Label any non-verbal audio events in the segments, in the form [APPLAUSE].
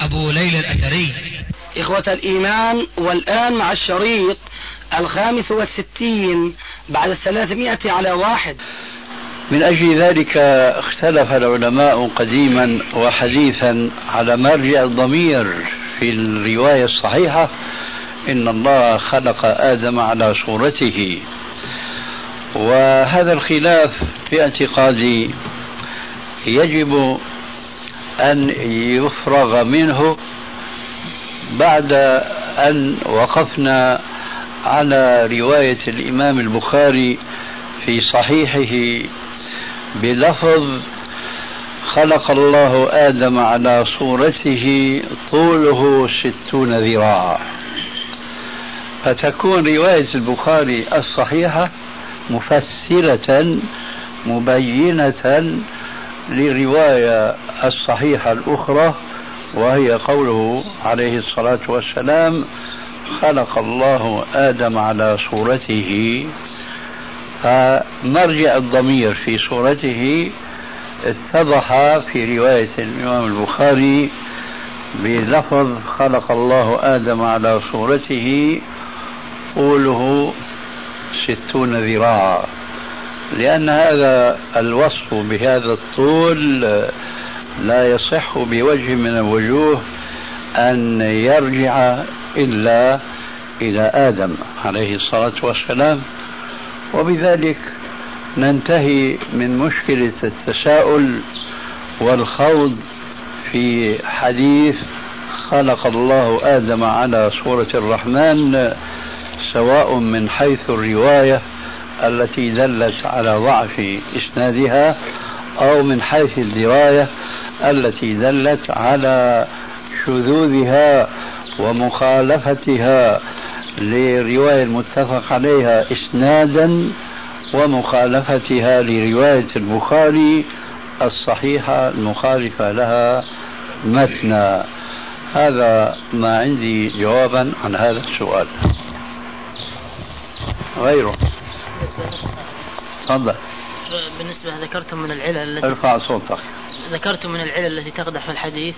أبو ليلى الأثري. إخوة الإيمان والآن مع الشريط الخامس والستين بعد الثلاثمائة على واحد. من أجل ذلك اختلف العلماء قديما وحديثا على مرجع الضمير في الرواية الصحيحة إن الله خلق آدم على صورته. وهذا الخلاف في اعتقادي يجب أن يفرغ منه بعد أن وقفنا على رواية الإمام البخاري في صحيحه بلفظ خلق الله آدم على صورته طوله ستون ذراعا. فتكون رواية البخاري الصحيحة مفسرة مبينة للرواية الصحيحة الأخرى وهي قوله عليه الصلاة والسلام خلق الله آدم على صورته. فمرجع الضمير في صورته اتضح في رواية الإمام البخاري بلفظ خلق الله آدم على صورته طوله ستون ذراعا. لأن هذا الوصف بهذا الطول لا يصح بوجه من الوجوه أن يرجع إلا إلى آدم عليه الصلاة والسلام. وبذلك ننتهي من مشكلة التساؤل والخوض في حديث خلق الله آدم على صورة الرحمن سواء من حيث الرواية التي دلت على ضعف إسنادها أو من حيث الدراية التي دلت على شذوذها ومخالفتها للرواية المتفق عليها إسنادا ومخالفتها لرواية البخاري الصحيحة المخالفة لها مثنى هذا ما عندي جوابا عن هذا السؤال. غيره. تفضل. بالنسبة ذكرتم من العلل التي ارفع صوتك. ذكرتم من العلل التي تقدح في الحديث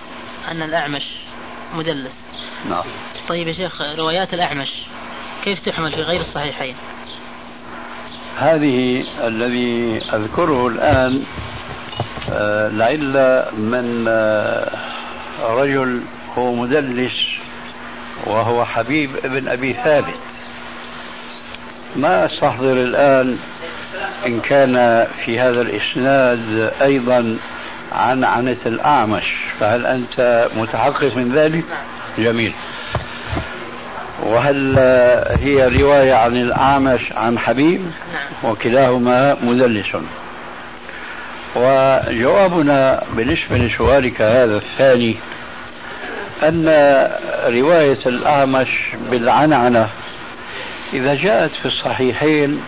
أن الأعمش مدلس. نعم. طيب يا شيخ روايات الأعمش كيف تحمل في غير الصحيحين؟ هذه الذي أذكره الآن آه، لعل من آه، رجل هو مدلس وهو حبيب ابن أبي ثابت. ما أستحضر الآن إن كان في هذا الإسناد أيضا عن عنة الأعمش فهل أنت متحقق من ذلك؟ جميل. وهل هي رواية عن الأعمش عن حبيب؟ وكلاهما مدلس. وجوابنا بالنسبة لسؤالك هذا الثاني أن رواية الأعمش بالعنعنة إذا جاءت في الصحيحين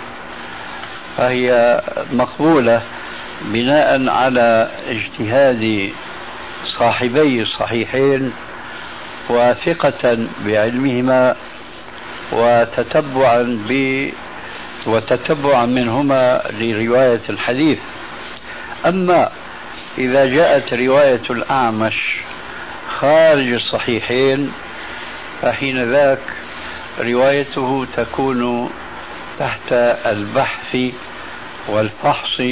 فهي مقبولة بناء على اجتهاد صاحبي الصحيحين وثقة بعلمهما وتتبعا ب وتتبعا منهما لرواية الحديث. أما إذا جاءت رواية الأعمش خارج الصحيحين فحين ذاك روايته تكون تحت البحث والفحص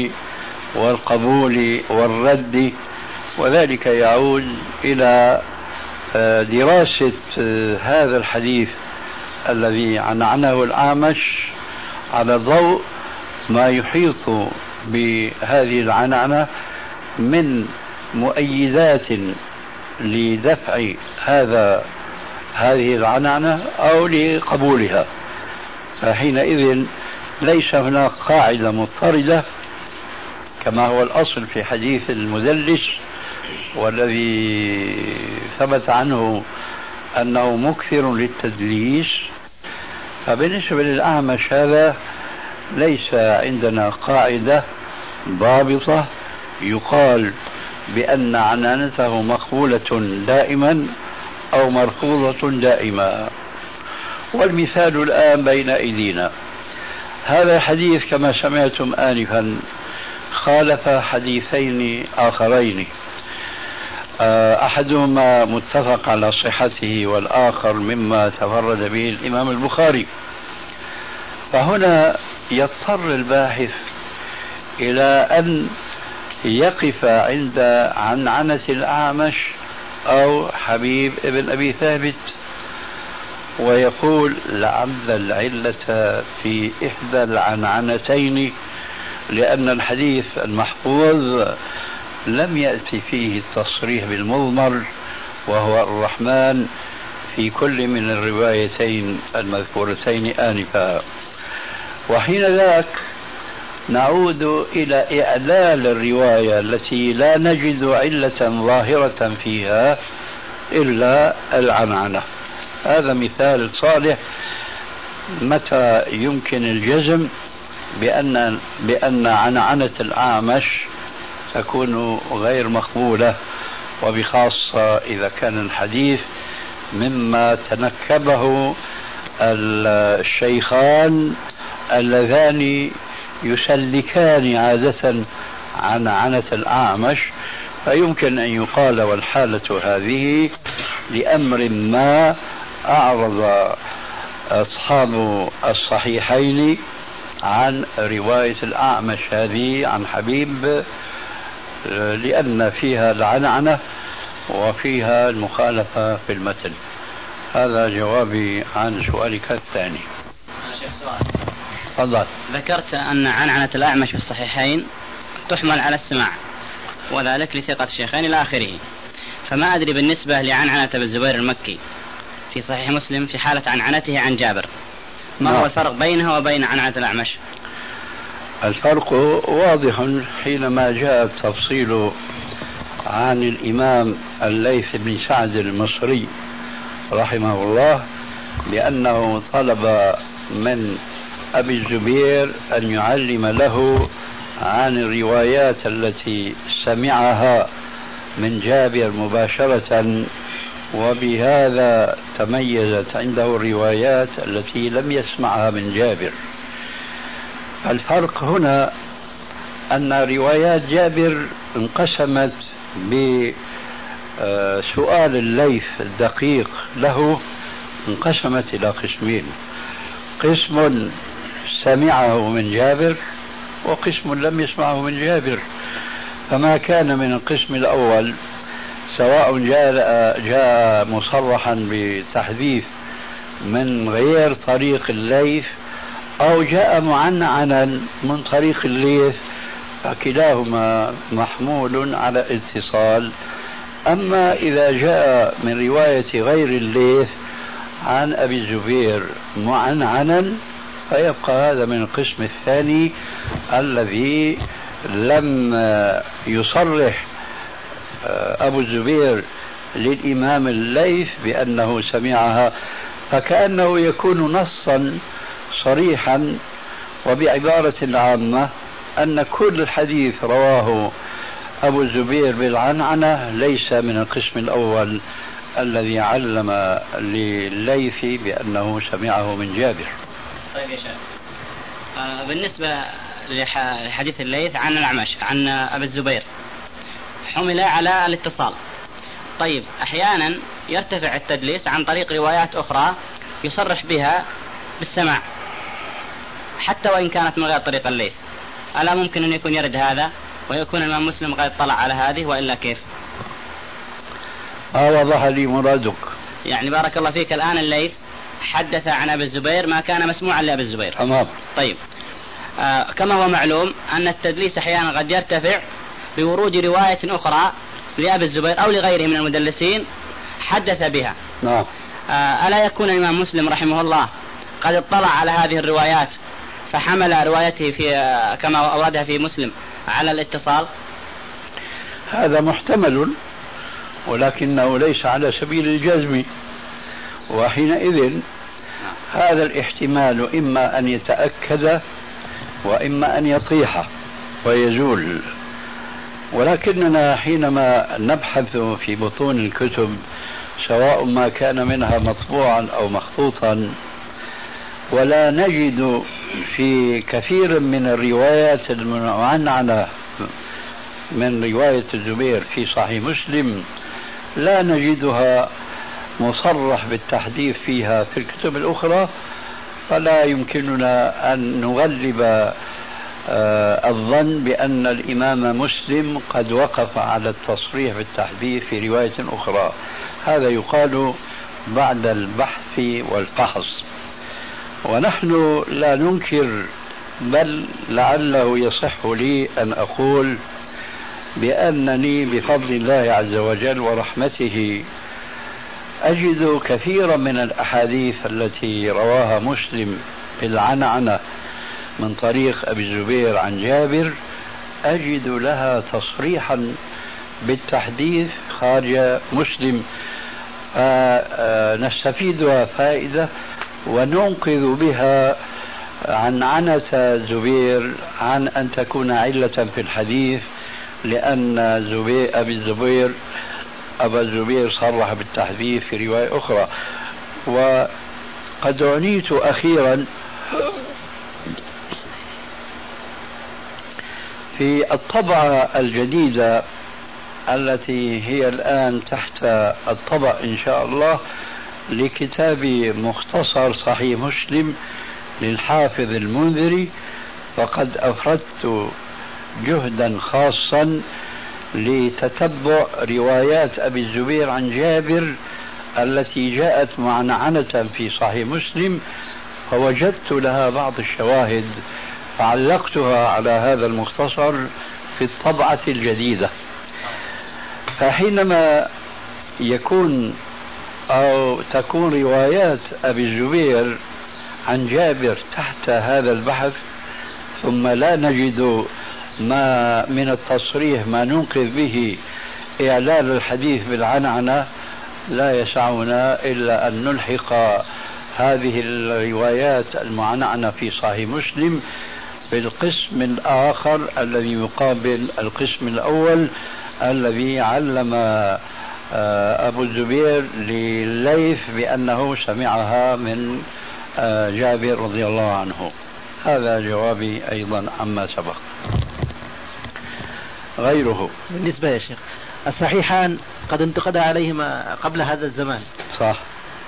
والقبول والرد وذلك يعود إلى آه، دراسة آه، هذا الحديث الذي عنعنه الأعمش على ضوء ما يحيط بهذه العنعنة من مؤيدات لدفع هذا هذه العنعنة أو لقبولها. فحينئذ ليس هناك قاعدة مضطردة كما هو الأصل في حديث المدلس والذي ثبت عنه أنه مكثر للتدليس. فبالنسبة للأعمش هذا ليس عندنا قاعدة ضابطة يقال بأن عنانته مقبولة دائما أو مرفوضة دائما. والمثال الآن بين أيدينا. هذا الحديث كما سمعتم آنفا خالف حديثين آخرين. آه، أحدهما متفق على صحته والآخر مما تفرد به الإمام البخاري. فهنا يضطر الباحث إلى أن يقف عند عنعنة الأعمش أو حبيب ابن أبي ثابت ويقول لعل العلة في إحدى العنعنتين لأن الحديث المحفوظ لم يأتي فيه التصريح بالمضمر وهو الرحمن في كل من الروايتين المذكورتين آنفا. وحين ذاك نعود إلى إعلال الرواية التي لا نجد علة ظاهرة فيها إلا العنعنة هذا مثال صالح متى يمكن الجزم بأن بأن عنعنة الأعمش تكون غير مقبولة وبخاصة إذا كان الحديث مما تنكبه الشيخان اللذان يسلكان عادة عن عنة الأعمش فيمكن أن يقال والحالة هذه لأمر ما أعرض أصحاب الصحيحين عن رواية الأعمش هذه عن حبيب لأن فيها العنعنة وفيها المخالفة في المتن. هذا جوابي عن سؤالك الثاني. شيخ سؤال. تفضل. ذكرت أن عنعنة الأعمش في الصحيحين تحمل على السماع وذلك لثقة الشيخين إلى آخره. فما أدري بالنسبة لعنعنة ابن الزبير المكي. في صحيح مسلم في حالة عنعنته عن جابر. ما هو نعم. الفرق بينها وبين عنعنة الأعمش؟ الفرق واضح حينما جاء التفصيل عن الإمام الليث بن سعد المصري رحمه الله بأنه طلب من أبي الزبير أن يعلم له عن الروايات التي سمعها من جابر مباشرة وبهذا تميزت عنده الروايات التي لم يسمعها من جابر. الفرق هنا أن روايات جابر انقسمت بسؤال الليث الدقيق له انقسمت إلى قسمين. قسم سمعه من جابر وقسم لم يسمعه من جابر. فما كان من القسم الأول سواء جاء, جاء مصرحا بتحديث من غير طريق الليث أو جاء معنعنا من طريق الليث فكلاهما محمول على اتصال. أما إذا جاء من رواية غير الليث عن أبي الزبير معنعنا فيبقى هذا من القسم الثاني الذي لم يصرح آه، أبو الزبير للإمام الليث بأنه سمعها فكأنه يكون نصا صريحا وبعبارة عامة أن كل الحديث رواه أبو الزبير بالعنعنة ليس من القسم الأول الذي علم لليث بأنه سمعه من جابر. طيب يا شيخ. آه بالنسبة لحديث الليث عن الأعمش عن أبي الزبير حمل على الاتصال. طيب أحيانا يرتفع التدليس عن طريق روايات أخرى يصرح بها بالسماع حتى وإن كانت من غير طريق الليث. ألا ممكن أن يكون يرد هذا؟ ويكون الإمام مسلم قد اطلع على هذه وإلا كيف؟ آه وضح لي مرادك. يعني بارك الله فيك الآن الليث. حدث عن أبي الزبير ما كان مسموعا لأبي الزبير. تمام. طيب. آه كما هو معلوم أن التدليس أحيانا قد يرتفع بورود رواية أخرى لأبي الزبير أو لغيره من المدلسين حدث بها. نعم. آه ألا يكون الإمام مسلم رحمه الله قد اطلع على هذه الروايات فحمل روايته في آه كما اوردها في مسلم على الاتصال؟ هذا محتمل ولكنه ليس على سبيل الجزم. وحينئذ هذا الاحتمال إما أن يتأكد وإما أن يطيح ويزول. ولكننا حينما نبحث في بطون الكتب سواء ما كان منها مطبوعا أو مخطوطا ولا نجد في كثير من الروايات المعنعنة من رواية الزبير في صحيح مسلم لا نجدها مصرح بالتحديث فيها في الكتب الأخرى فلا يمكننا أن نغلب آه، الظن بأن الإمام مسلم قد وقف على التصريح بالتحديث في رواية أخرى. هذا يقال بعد البحث والفحص ونحن لا ننكر بل لعله يصح لي أن أقول بأنني بفضل الله عز وجل ورحمته أجد كثيرا من الأحاديث التي رواها مسلم في العنعنة من طريق أبي الزبير عن جابر أجد لها تصريحا بالتحديث خارج مسلم. نستفيدها فائدة وننقذ بها عن عنة زبير عن أن تكون علة في الحديث لأن زبير أبي الزبير أبا الزبير صرح بالتحديث في رواية أخرى وقد عنيت أخيرا في الطبعة الجديدة التي هي الآن تحت الطبع إن شاء الله لكتاب مختصر صحيح مسلم للحافظ المنذري فقد أفردت جهدا خاصا لتتبع روايات أبي الزبير عن جابر التي جاءت معنعنة في صحيح مسلم فوجدت لها بعض الشواهد فعلقتها على هذا المختصر في الطبعة الجديدة. فحينما يكون أو تكون روايات أبي الزبير عن جابر تحت هذا البحث ثم لا نجد ما من التصريح ما ننقذ به إعلان الحديث بالعنعنة لا يسعنا إلا أن نلحق هذه الروايات المعنعنة في صحيح مسلم بالقسم الآخر الذي يقابل القسم الأول الذي علم آه، أبو الزبير لليث بأنه سمعها من آه، جابر رضي الله عنه. هذا جوابي أيضا عما سبق. غيره. بالنسبة يا شيخ الصحيحان قد انتقد عليهما قبل هذا الزمان. صح.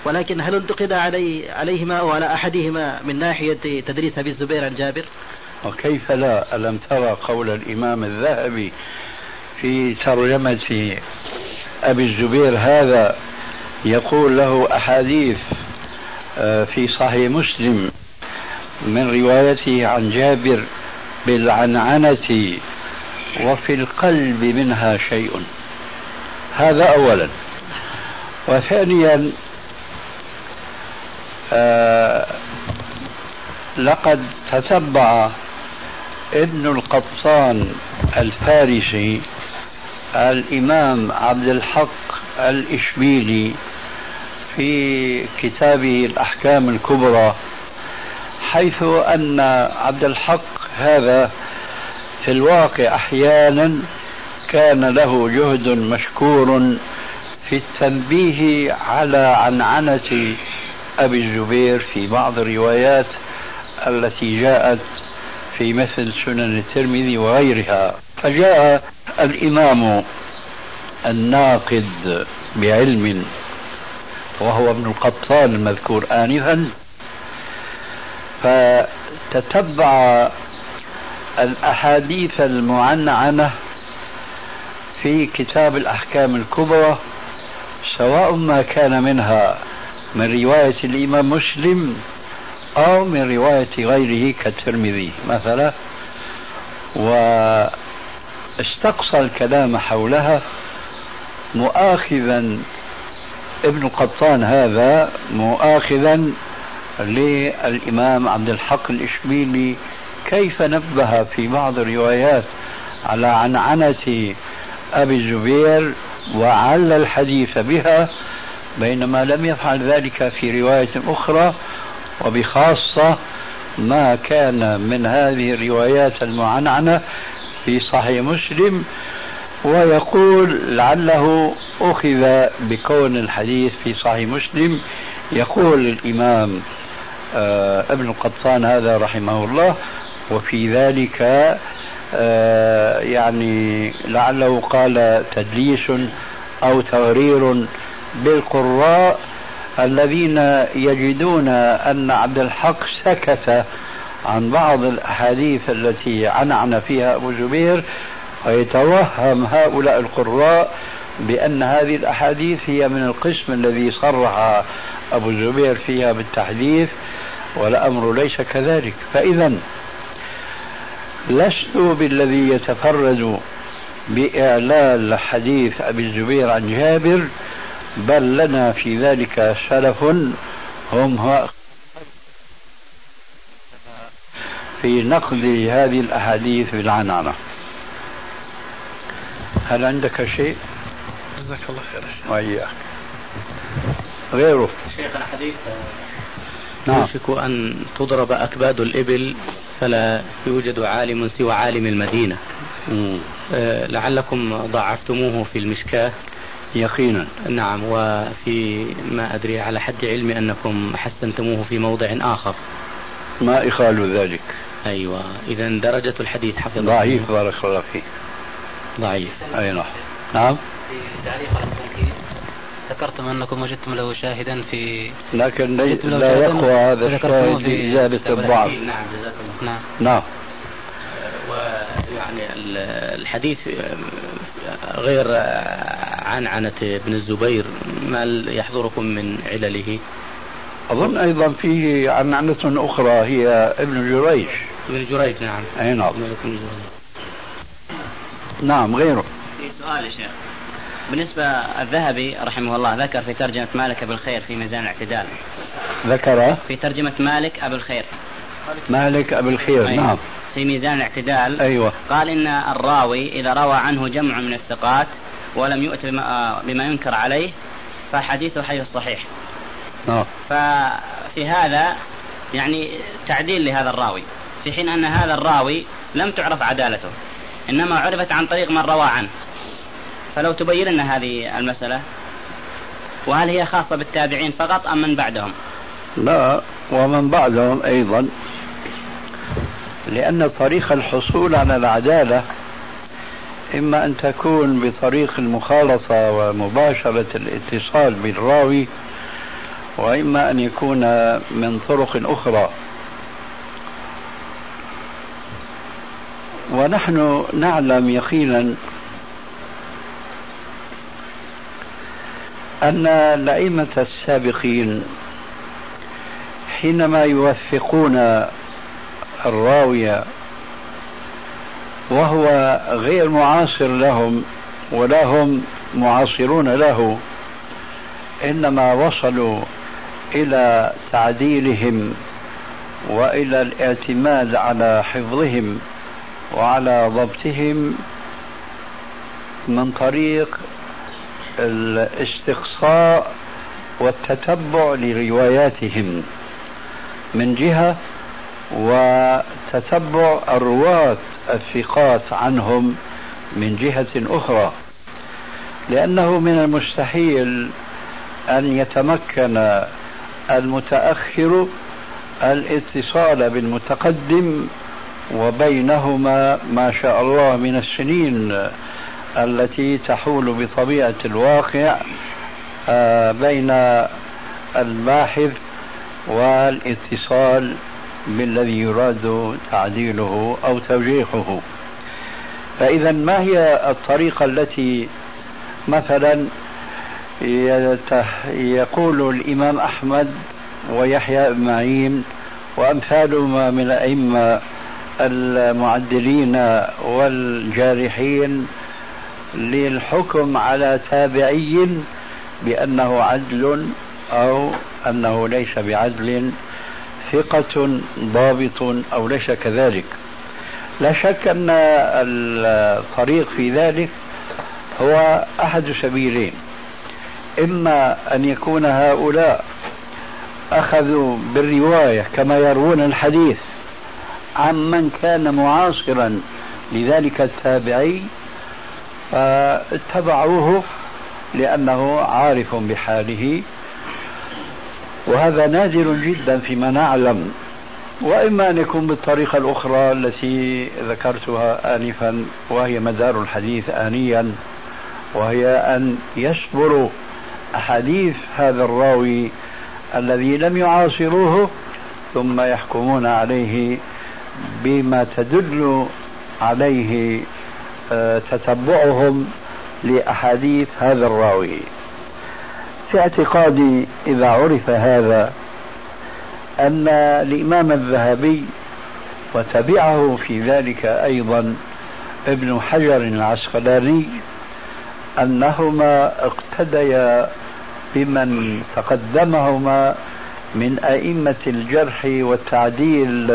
ولكن هل انتقد علي عليهما أو على أحدهما من ناحية تدريس أبي الزبير عن جابر؟ وكيف لا؟ ألم ترى قول الإمام الذهبي في ترجمة أبي الزبير هذا يقول له أحاديث آه، في صحيح مسلم؟ من روايته عن جابر بالعنعنة وفي القلب منها شيء. هذا أولا. وثانيا آه لقد تتبع ابن القطان الفارسي الإمام عبد الحق الإشبيلي في كتابه الأحكام الكبرى حيث أن عبد الحق هذا في الواقع أحيانا كان له جهد مشكور في التنبيه على عنعنة أبي الزبير في بعض الروايات التي جاءت في مثل سنن الترمذي وغيرها. فجاء الإمام الناقد بعلم وهو ابن القطان المذكور آنفا فتتبع الأحاديث المعنعنة في كتاب الأحكام الكبرى سواء ما كان منها من رواية الإمام مسلم أو من رواية غيره كالترمذي مثلا. واستقصى الكلام حولها مؤاخذا ابن قطان هذا مؤاخذا للإمام عبد الحق الإشبيلي كيف نبه في بعض الروايات على عنعنة أبي الزبير وعل الحديث بها بينما لم يفعل ذلك في رواية أخرى وبخاصة ما كان من هذه الروايات المعنعنة في صحيح مسلم ويقول لعله أخذ بكون الحديث في صحيح مسلم يقول الإمام ابن القطان هذا رحمه الله وفي ذلك آه يعني لعله قال تدليس أو تغرير بالقراء الذين يجدون أن عبد الحق سكت عن بعض الأحاديث التي عنعن فيها أبو زبير ويتوهم هؤلاء القراء بأن هذه الأحاديث هي من القسم الذي صرح أبو الزبير فيها بالتحديث. والأمر ليس كذلك. فإذا لست بالذي يتفرد بإعلال حديث أبي الزبير عن جابر بل لنا في ذلك سلف هم في نقد هذه الأحاديث بالعنعنة هل عندك شيء؟ جزاك الله خير وإياك. غيره. شيخ الحديث يوشك أن تضرب أكباد الإبل فلا يوجد عالم سوى عالم المدينة. أه لعلكم ضعفتموه في المشكاة. يقينا. نعم وفي ما أدري على حد علمي أنكم حسنتموه في موضع آخر. ما إخال ذلك. أيوة إذا درجة الحديث حفظ ضعيف بارك الله فيك. ضعيف. أي نعم. نعم. ذكرتم أنكم وجدتم له شاهدا في لكن لي- لا يقوى هذا الشاهد في كتاب الضعف. نعم جزاكم الله. نعم. نعم. ويعني ال- الحديث غير آه، عنعنة ابن الزبير ما يحضركم من علله؟ أظن أيضا فيه عنعنة أخرى هي ابن جريج. ابن جريج نعم. أي نعم. نعم غيره. في سؤال يا شيخ. بالنسبة الذهبي رحمه الله ذكر في ترجمة مالك أبو الخير في ميزان الاعتدال. ذكر؟ في ترجمة مالك أبو الخير. مالك أبي الخير أيوة. نعم. في ميزان الاعتدال. أيوة. قال إن الراوي إذا روى عنه جمع من الثقات ولم يؤت بما, بما ينكر عليه فحديثه حي الصحيح نعم. ففي هذا يعني تعديل لهذا الراوي في حين أن هذا الراوي لم تعرف عدالته إنما عرفت عن طريق من روى عنه. فلو تبين لنا هذه المسألة وهل هي خاصة بالتابعين فقط أم من بعدهم؟ لا ومن بعدهم أيضا. لأن طريق الحصول على العدالة إما أن تكون بطريق المخالطة ومباشرة الاتصال بالراوي وإما أن يكون من طرق أخرى. ونحن نعلم يقينا أن الأئمة السابقين حينما يوثقون الراوية وهو غير معاصر لهم ولا هم معاصرون له إنما وصلوا إلى تعديلهم وإلى الاعتماد على حفظهم وعلى ضبطهم من طريق الاستقصاء والتتبع لرواياتهم من جهة وتتبع الرواة الثقات عنهم من جهة أخرى. لأنه من المستحيل أن يتمكن المتأخر الاتصال بالمتقدم وبينهما ما شاء الله من السنين التي تحول بطبيعة الواقع بين الباحث والاتصال بالذي يراد تعديله أو توجيهه. فإذا ما هي الطريقة التي مثلا يقول الإمام أحمد ويحيى بن معين وامثالهما من الأئمة المعدلين والجارحين للحكم على تابعي بأنه عدل أو أنه ليس بعدل ثقة ضابط أو ليس كذلك. لا شك أن الطريق في ذلك هو أحد سبيلين. إما أن يكون هؤلاء أخذوا بالرواية كما يروون الحديث عمن كان معاصرا لذلك التابعي فاتبعوه لأنه عارف بحاله. وهذا نادر جدا فيما نعلم. وإما أن يكون بالطريقة الأخرى التي ذكرتها آنفا وهي مدار الحديث آنيا وهي أن يصبروا أحاديث هذا الراوي الذي لم يعاصروه ثم يحكمون عليه بما تدل عليه تتبعهم لأحاديث هذا الراوي. في اعتقادي إذا عرف هذا أن الإمام الذهبي وتبعه في ذلك أيضا ابن حجر العسقلاني أنهما اقتديا بمن تقدمهما من أئمة الجرح والتعديل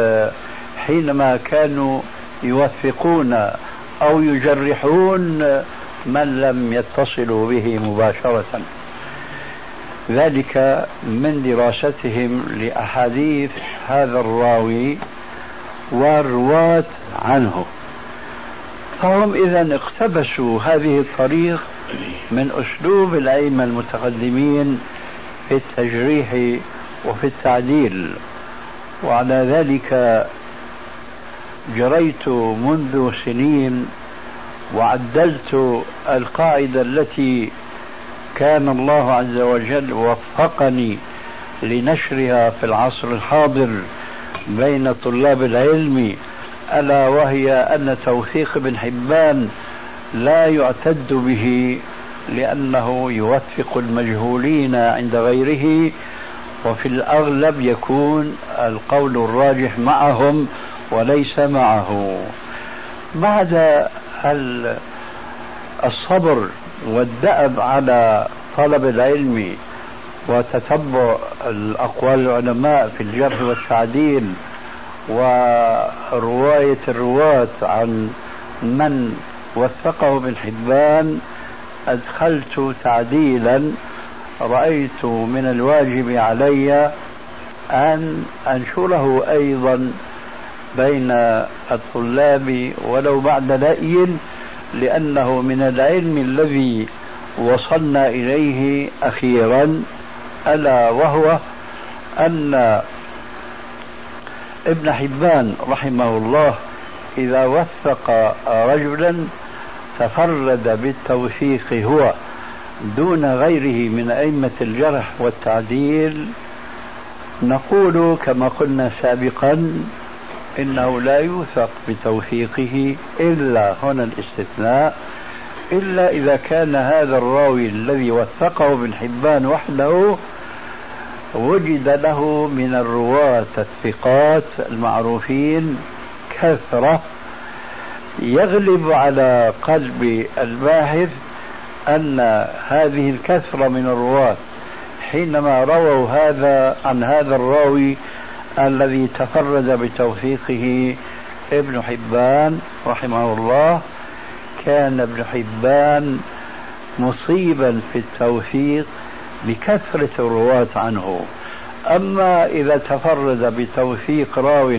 حينما كانوا يوثقون أو يجرحون من لم يتصلوا به مباشرة. ذلك من دراستهم لأحاديث هذا الراوي والرواة عنه. فهم إذا اقتبسوا هذه الطريق من أسلوب الأئمة المتقدمين في التجريح وفي التعديل. وعلى ذلك جريت منذ سنين وعدلت القاعدة التي كان الله عز وجل وفقني لنشرها في العصر الحاضر بين طلاب العلم ألا وهي أن توثيق ابن حبان لا يعتد به لأنه يوثق المجهولين عند غيره وفي الأغلب يكون القول الراجح معهم وليس معه. بعد الصبر والدأب على طلب العلم وتتبع الأقوال العلماء في الجرح والتعديل ورواية الرواة عن من وثقه ابن حبان أدخلت تعديلا رأيت من الواجب علي أن أنشره أيضا بين الطلاب ولو بعد لأي لأنه من العلم الذي وصلنا إليه أخيرا ألا وهو أن ابن حبان رحمه الله إذا وثق رجلا تفرد بالتوثيق هو دون غيره من أئمة الجرح والتعديل. نقول كما قلنا سابقا إنه لا يوثق بتوثيقه إلا هنا الاستثناء إلا إذا كان هذا الراوي الذي وثقه ابن حبان وحده وجد له من الرواة الثقات المعروفين كثرة يغلب على قلب الباحث أن هذه الكثرة من الرواة حينما رووا هذا عن هذا الراوي الذي تفرد بتوثيقه ابن حبان رحمه الله كان ابن حبان مصيبا في التوثيق لكثرة الرواة عنه. أما إذا تفرد بتوثيق راو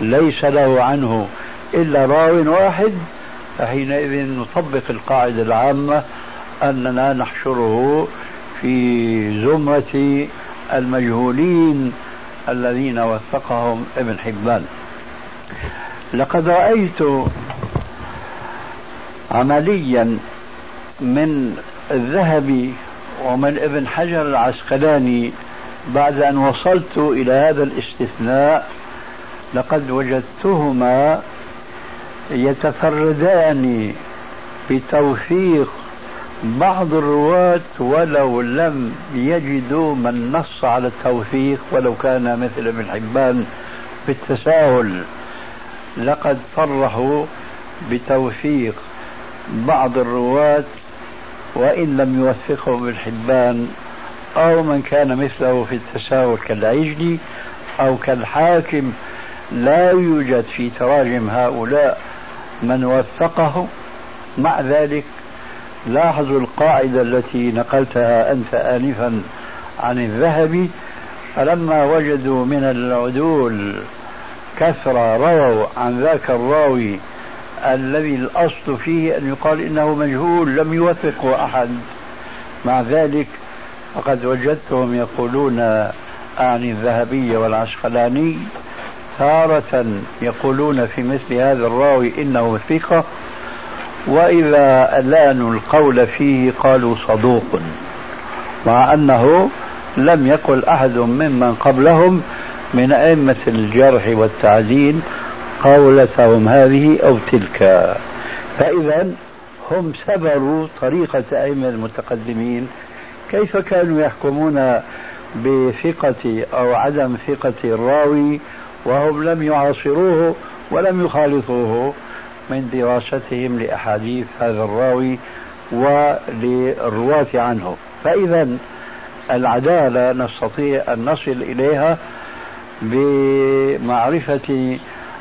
ليس له عنه إلا راو واحد فحينئذ نطبق القاعدة العامة أننا نحشره في زمرة المجهولين الذين وثقهم ابن حبان. لقد رأيت عمليا من الذهبي ومن ابن حجر العسقلاني بعد أن وصلت إلى هذا الاستثناء. لقد وجدتهما يتفردان بتوثيق بعض الرواة ولو لم يجدوا من نص على التوثيق ولو كان مثل ابن حبان بالتساهل لقد صرحوا بتوثيق بعض الرواة وإن لم يوثقه ابن حبان أو من كان مثله في التساهل كالعجلي أو كالحاكم لا يوجد في تراجم هؤلاء من وثقه. مع ذلك لاحظوا القاعدة التي نقلتها أنت آنفا عن الذهبي فلما وجدوا من العدول كثرة رووا عن ذاك الراوي الذي الأصل فيه أن يقال إنه مجهول لم يوثقه أحد. مع ذلك فقد وجدتهم يقولون أعني الذهبية والعسقلاني تارة يقولون في مثل هذا الراوي إنه ثقة. وإذا ألانوا القول فيه قالوا صدوق مع أنه لم يقل أحد ممن قبلهم من أئمة الجرح والتعديل قولتهم هذه أو تلك. فإذا هم سبروا طريقة أئمة المتقدمين. كيف كانوا يحكمون بثقة أو عدم ثقة الراوي وهم لم يعاصروه ولم يخالطوه من دراستهم لأحاديث هذا الراوي وللرواة عنه. فإذا العدالة نستطيع أن نصل إليها بمعرفة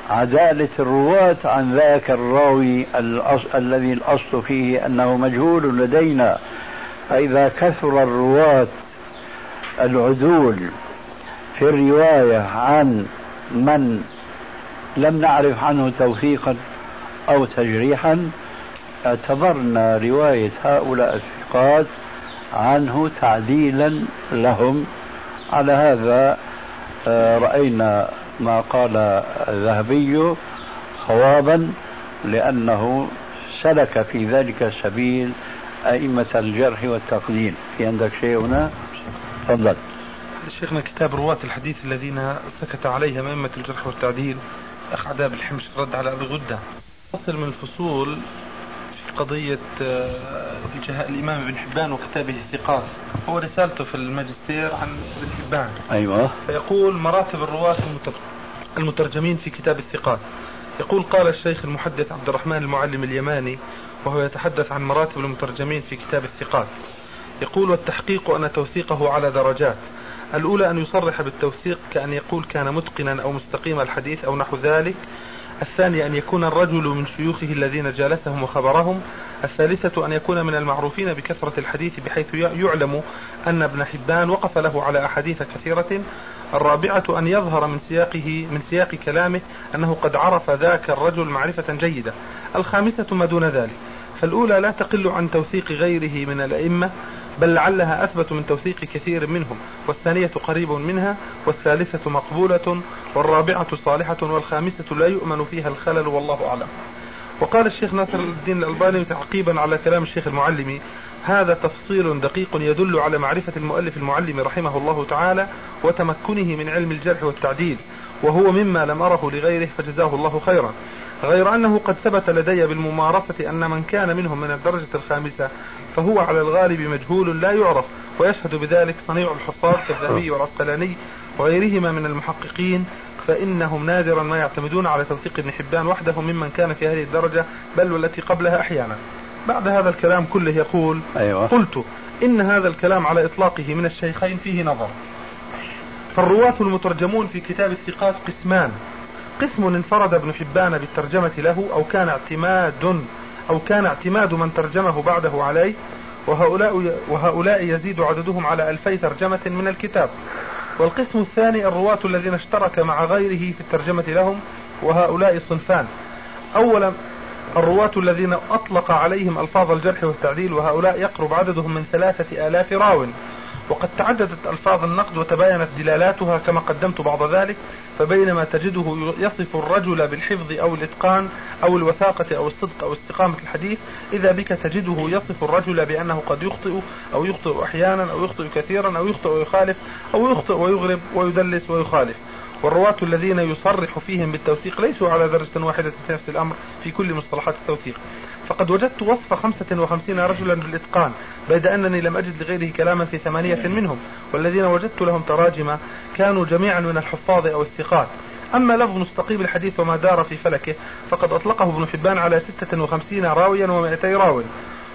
عدالة الرواة عن ذاك الراوي الأص... الذي الأصل فيه أنه مجهول لدينا. فإذا كثر الرواة العدول في الرواية عن من لم نعرف عنه توثيقا أو تجريحا اعتبرنا رواية هؤلاء الثقات عنه تعديلا لهم. على هذا آه، رأينا ما قال الذهبي صوابا لأنه سلك في ذلك سبيل أئمة الجرح والتقديم في عندك شيء هنا؟ تفضل. شيخنا كتاب رواة الحديث الذين سكت عليهم أئمة الجرح والتعديل أخ عذاب الحمش رد على أبي غدة فصل من الفصول في قضية آه، الإمام ابن حبان وكتابه الثقات. هو رسالته في الماجستير عن ابن حبان. أيوة. فيقول مراتب الرواة المترجمين في كتاب الثقات. يقول قال الشيخ المحدث عبد الرحمن المعلم اليماني وهو يتحدث عن مراتب المترجمين في كتاب الثقات. يقول والتحقيق أن توثيقه على درجات. الأولى أن يصرح بالتوثيق كأن يقول كان متقنا أو مستقيم الحديث أو نحو ذلك. الثاني أن يكون الرجل من شيوخه الذين جالسهم وخبرهم الثالثة أن يكون من المعروفين بكثرة الحديث بحيث يعلم أن ابن حبان وقف له على أحاديث كثيرة. الرابعة أن يظهر من سياقه من سياق كلامه أنه قد عرف ذاك الرجل معرفة جيدة. الخامسة ما دون ذلك. فالأولى لا تقل عن توثيق غيره من الأئمة بل لعلها أثبت من توثيق كثير منهم والثانية قريب منها والثالثة مقبولة والرابعة صالحة والخامسة لا يؤمن فيها الخلل والله أعلم. وقال الشيخ ناصر الدين الألباني تعقيبا على كلام الشيخ المعلمي هذا تفصيل دقيق يدل على معرفة المؤلف المعلم رحمه الله تعالى وتمكنه من علم الجرح والتعديل وهو مما لم أره لغيره فجزاه الله خيرا. غير أنه قد ثبت لدي بالممارسة أن من كان منهم من الدرجة الخامسة فهو على الغالب مجهول لا يعرف ويشهد بذلك صنيع الحفاظ كالذهبي والعسقلاني وغيرهما من المحققين فإنهم نادرا ما يعتمدون على توثيق ابن حبان وحده ممن كان في هذه الدرجة بل والتي قبلها أحيانا. بعد هذا الكلام كله يقول أيوة. قلت إن هذا الكلام على إطلاقه من الشيخين فيه نظر. فالرواة المترجمون في كتاب الثقات قسمان قسم انفرد ابن حبان بالترجمة له أو كان اعتماد أو كان اعتماد من ترجمه بعده عليه وهؤلاء, وهؤلاء يزيد عددهم على ألفي ترجمة من الكتاب. والقسم الثاني الرواة الذين اشترك مع غيره في الترجمة لهم وهؤلاء صنفان أولا الرواة الذين أطلق عليهم ألفاظ الجرح والتعديل وهؤلاء يقرب عددهم من ثلاثة آلاف راو. وقد تعددت ألفاظ النقد وتباينت دلالاتها كما قدمت بعض ذلك فبينما تجده يصف الرجل بالحفظ أو الإتقان أو الوثاقة أو الصدق أو استقامة الحديث إذا بك تجده يصف الرجل بأنه قد يخطئ أو يخطئ أحيانا أو يخطئ كثيرا أو يخطئ ويخالف أو يخطئ ويغرب ويدلس ويخالف. والرواة الذين يصرح فيهم بالتوثيق ليسوا على درجة واحدة في نفس الأمر في كل مصطلحات التوثيق. فقد وجدت وصف خمسة وخمسين رجلا بالإتقان بيد أنني لم أجد لغيره كلاما في ثمانية منهم والذين وجدت لهم تراجم كانوا جميعا من الحفاظ أو الثقات. أما لفظ مستقيم الحديث وما دار في فلكه فقد أطلقه ابن حبان على ستة وخمسين راويا ومائتي راو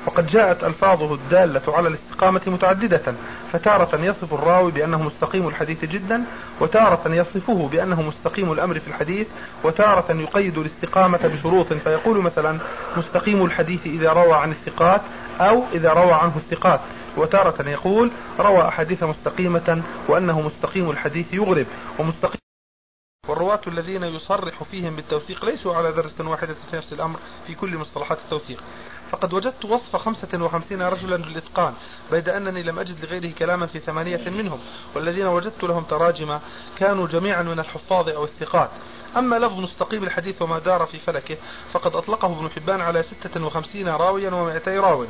وقد جاءت ألفاظه الدالة على الاستقامة متعددة فتارة يصف الراوي بأنه مستقيم الحديث جدا وتارة يصفه بأنه مستقيم الأمر في الحديث وتارة يقيد الاستقامة بشروط فيقول مثلا مستقيم الحديث إذا روى عن الثقات أو إذا روى عنه الثقات. وتارة يقول روى أحاديث مستقيمة وأنه مستقيم الحديث يغرب ومستقيم والرواة الذين يصرح فيهم بالتوثيق ليسوا على درجة واحدة في نفس الأمر في كل مصطلحات التوثيق. فقد وجدت وصف خمسة وخمسين رجلا بالإتقان بيد أنني لم أجد لغيره كلاما في ثمانية منهم والذين وجدت لهم تراجم كانوا جميعا من الحفاظ أو الثقات. أما لفظ مستقيم الحديث وما دار في فلكه فقد أطلقه ابن حبان على ستة وخمسين راويا ومائتي راو.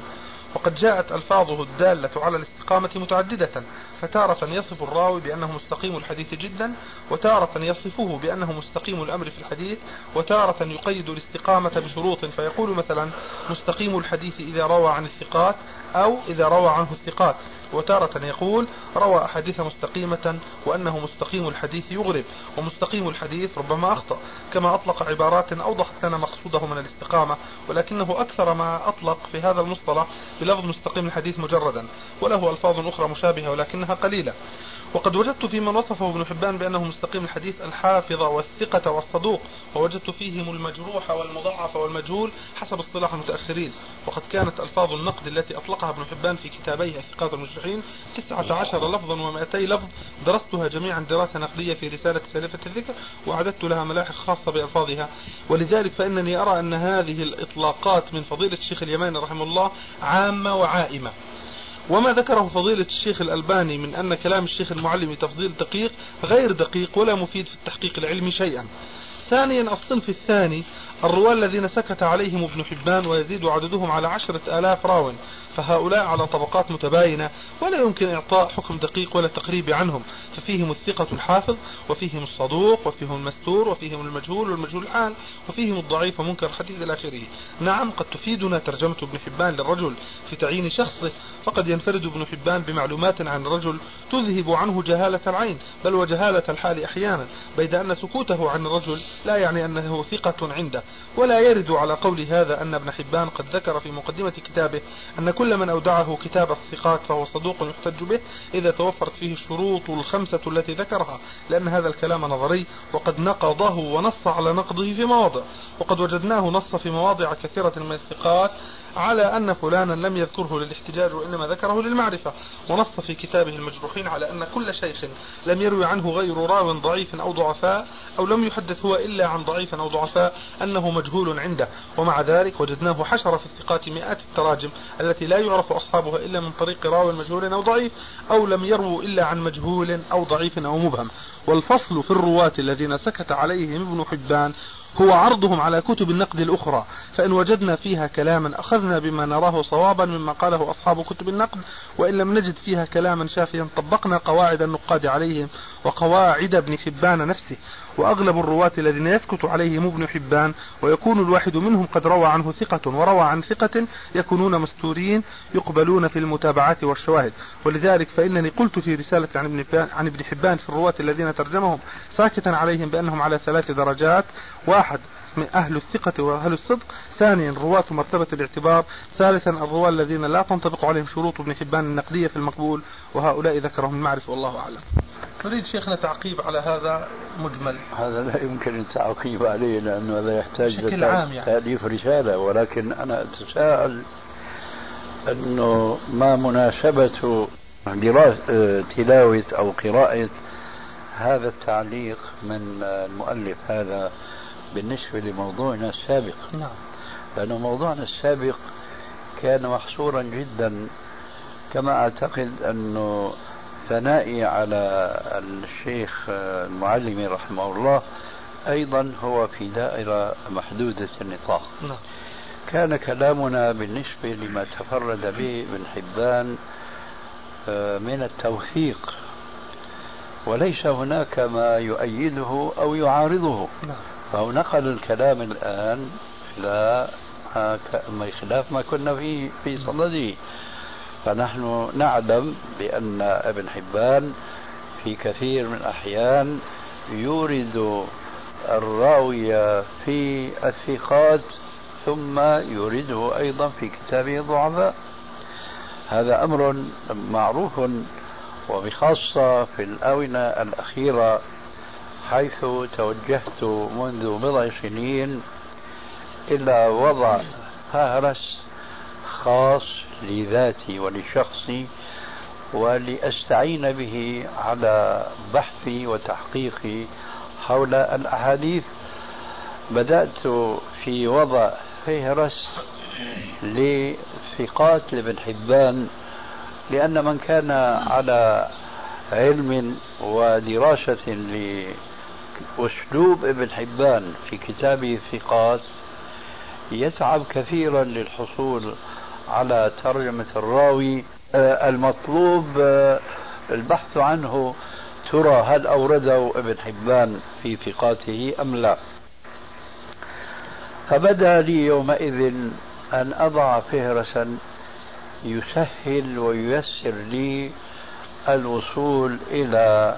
وقد جاءت ألفاظه الدالة على الاستقامة متعددة فتارة يصف الراوي بأنه مستقيم الحديث جدا وتارة يصفه بأنه مستقيم الأمر في الحديث وتارة يقيد الاستقامة بشروط فيقول مثلا مستقيم الحديث إذا روى عن الثقات أو إذا روى عنه الثقات. وتارة يقول روى أحاديث مستقيمة وأنه مستقيم الحديث يغرب ومستقيم الحديث ربما أخطأ كما أطلق عبارات أوضحت لنا مقصوده من الاستقامة ولكنه أكثر ما أطلق في هذا المصطلح بلفظ مستقيم الحديث مجردا وله ألفاظ أخرى مشابهة ولكنها قليلة. وقد وجدت في من وصفه ابن حبان بأنه مستقيم الحديث الحافظ والثقة والصدوق ووجدت فيهم المجروح والمضاعف والمجهول حسب اصطلاح المتأخرين. وقد كانت ألفاظ النقد التي أطلقها ابن حبان في كتابيه الثقات المجروحين تسعة عشر لفظا ومائتي لفظ. درستها جميعا دراسة نقدية في رسالة سالفة الذكر وأعددت لها ملاحق خاصة بألفاظها. ولذلك فإنني أرى أن هذه الإطلاقات من فضيلة الشيخ اليماني رحمه الله عامة وعائمة. وما ذكره فضيلة الشيخ الألباني من أن كلام الشيخ المعلم تفضيل دقيق غير دقيق ولا مفيد في التحقيق العلمي شيئا. ثانيا الصنف الثاني الرواة الذين سكت عليهم ابن حبان ويزيد عددهم على عشرة آلاف راو. فهؤلاء على طبقات متباينة ولا يمكن إعطاء حكم دقيق ولا تقريب عنهم. ففيهم الثقة الحافظ وفيهم الصدوق وفيهم المستور وفيهم المجهول والمجهول الحال وفيهم الضعيف ومنكر الحديث إلى آخره. نعم قد تفيدنا ترجمة ابن حبان للرجل في تعيين شخصه فقد ينفرد ابن حبان بمعلومات عن الرجل تذهب عنه جهالة العين بل وجهالة الحال أحيانا بيد أن سكوته عن الرجل لا يعني أنه ثقة عنده. ولا يرد على قول هذا أن ابن حبان قد ذكر في مقدمة كتابه أن كل من أودعه كتاب الثقات فهو صدوق يحتج به إذا توفرت فيه الشروط الخمسة التي ذكرها لأن هذا الكلام نظري وقد نقضه ونص على نقضه في مواضع وقد وجدناه نص في مواضع كثيرة من الثقات على أن فلانا لم يذكره للاحتجاج وإنما ذكره للمعرفة. ونص في كتابه المجروحين على أن كل شيخ لم يروي عنه غير راو ضعيف أو ضعفاء أو لم يحدث هو إلا عن ضعيف أو ضعفاء أنه مجهول عنده. ومع ذلك وجدناه حشر في الثقات مئات التراجم التي لا يعرف أصحابها إلا من طريق راو مجهول أو ضعيف أو لم يروا إلا عن مجهول أو ضعيف أو مبهم. والفصل في الرواة الذين سكت عليهم ابن حبان هو عرضهم على كتب النقد الأخرى. فإن وجدنا فيها كلاما أخذنا بما نراه صوابا مما قاله أصحاب كتب النقد وإن لم نجد فيها كلاما شافيا طبقنا قواعد النقاد عليهم وقواعد ابن حبان نفسه. وأغلب الرواة الذين يسكت عليهم ابن حبان ويكون الواحد منهم قد روى عنه ثقة وروى عن ثقة يكونون مستورين يقبلون في المتابعات والشواهد. ولذلك فإنني قلت في رسالة عن ابن حبان, في الرواة الذين ترجمهم ساكتا عليهم بأنهم على ثلاث درجات. واحد من أهل الثقة وأهل الصدق. ثانيا رواة مرتبة الاعتبار. ثالثا الرواة الذين لا تنطبق عليهم شروط ابن حبان النقدية في المقبول. وهؤلاء ذكرهم المعرفة. والله أعلم. نريد شيخنا تعقيب على هذا مجمل؟ هذا لا يمكن التعقيب عليه لأنه هذا يحتاج بشكل عام يعني. تأليف رسالة. ولكن أنا أتساءل أنه ما مناسبة دراسة تلاوة أو قراءة هذا التعليق من المؤلف هذا بالنسبة لموضوعنا السابق. نعم. لأن موضوعنا السابق كان محصورا جدا كما أعتقد أنه ثنائي على الشيخ المعلمي رحمه الله أيضا هو في دائرة محدودة النطاق نعم. كان كلامنا بالنسبة لما تفرد به ابن حبان آه، من التوثيق وليس هناك ما يؤيده أو يعارضه نعم. فهو نقل الكلام الآن إلى خلاف ما كنا فيه في صدده فنحن نعلم بأن ابن حبان في كثير من الأحيان يورد الراوية في الثقات ثم يورده أيضا في كتابه الضعفاء. هذا أمر معروف وبخاصة في الآونة الأخيرة حيث توجهت منذ بضع سنين إلى وضع فهرس خاص لذاتي ولشخصي ولأستعين به على بحثي وتحقيقي حول الأحاديث. بدأت في وضع فهرس لثقات لابن حبان لأن من كان على علم ودراسة لأسلوب ابن حبان في كتابه الثقات يتعب كثيرا للحصول على ترجمة الراوي آه، المطلوب آه، البحث عنه ترى هل أورده ابن حبان في ثقاته أم لا. فبدأ لي يومئذ أن أضع فهرسا يسهل وييسر لي الوصول إلى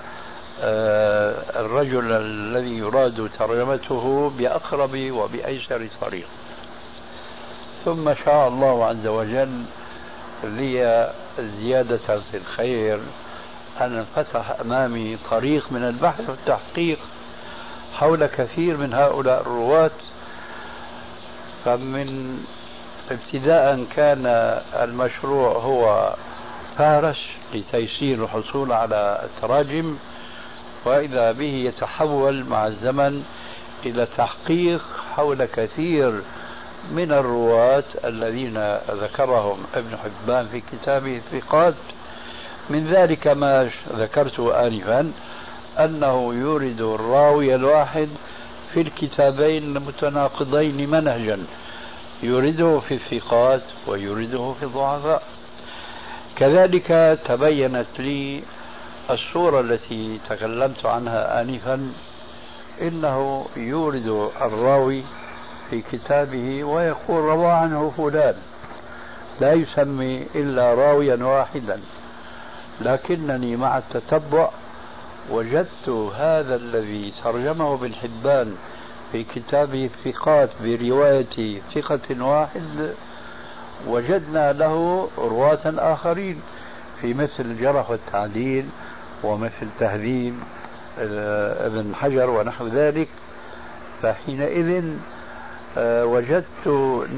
آه، الرجل الذي يراد ترجمته بأقرب وبأيسر طريق. ثم شاء الله عز وجل لي زيادة في الخير. أن انفتح أمامي طريق من البحث والتحقيق حول كثير من هؤلاء الرواة. فمن ابتداء كان المشروع هو فارس لتيسير الحصول على التراجم وإذا به يتحول مع الزمن إلى تحقيق حول كثير من الرواة الذين ذكرهم ابن حبان في كتابه الثقات. من ذلك ما ذكرته آنفا أنه يورد الراوي الواحد في الكتابين المتناقضين منهجا يورده في الثقات ويورده في الضعفاء. كذلك تبينت لي الصورة التي تكلمت عنها آنفا إنه يورد الراوي في كتابه ويقول روى عنه فلان. لا يسمي إلا راويا واحدا. لكنني مع التتبع وجدت هذا الذي ترجمه ابن حبان في كتابه الثقات برواية ثقة واحد. وجدنا له رواة آخرين في مثل الجرح والتعديل ومثل تهذيب آه، ابن حجر ونحو ذلك. فحينئذ وجدت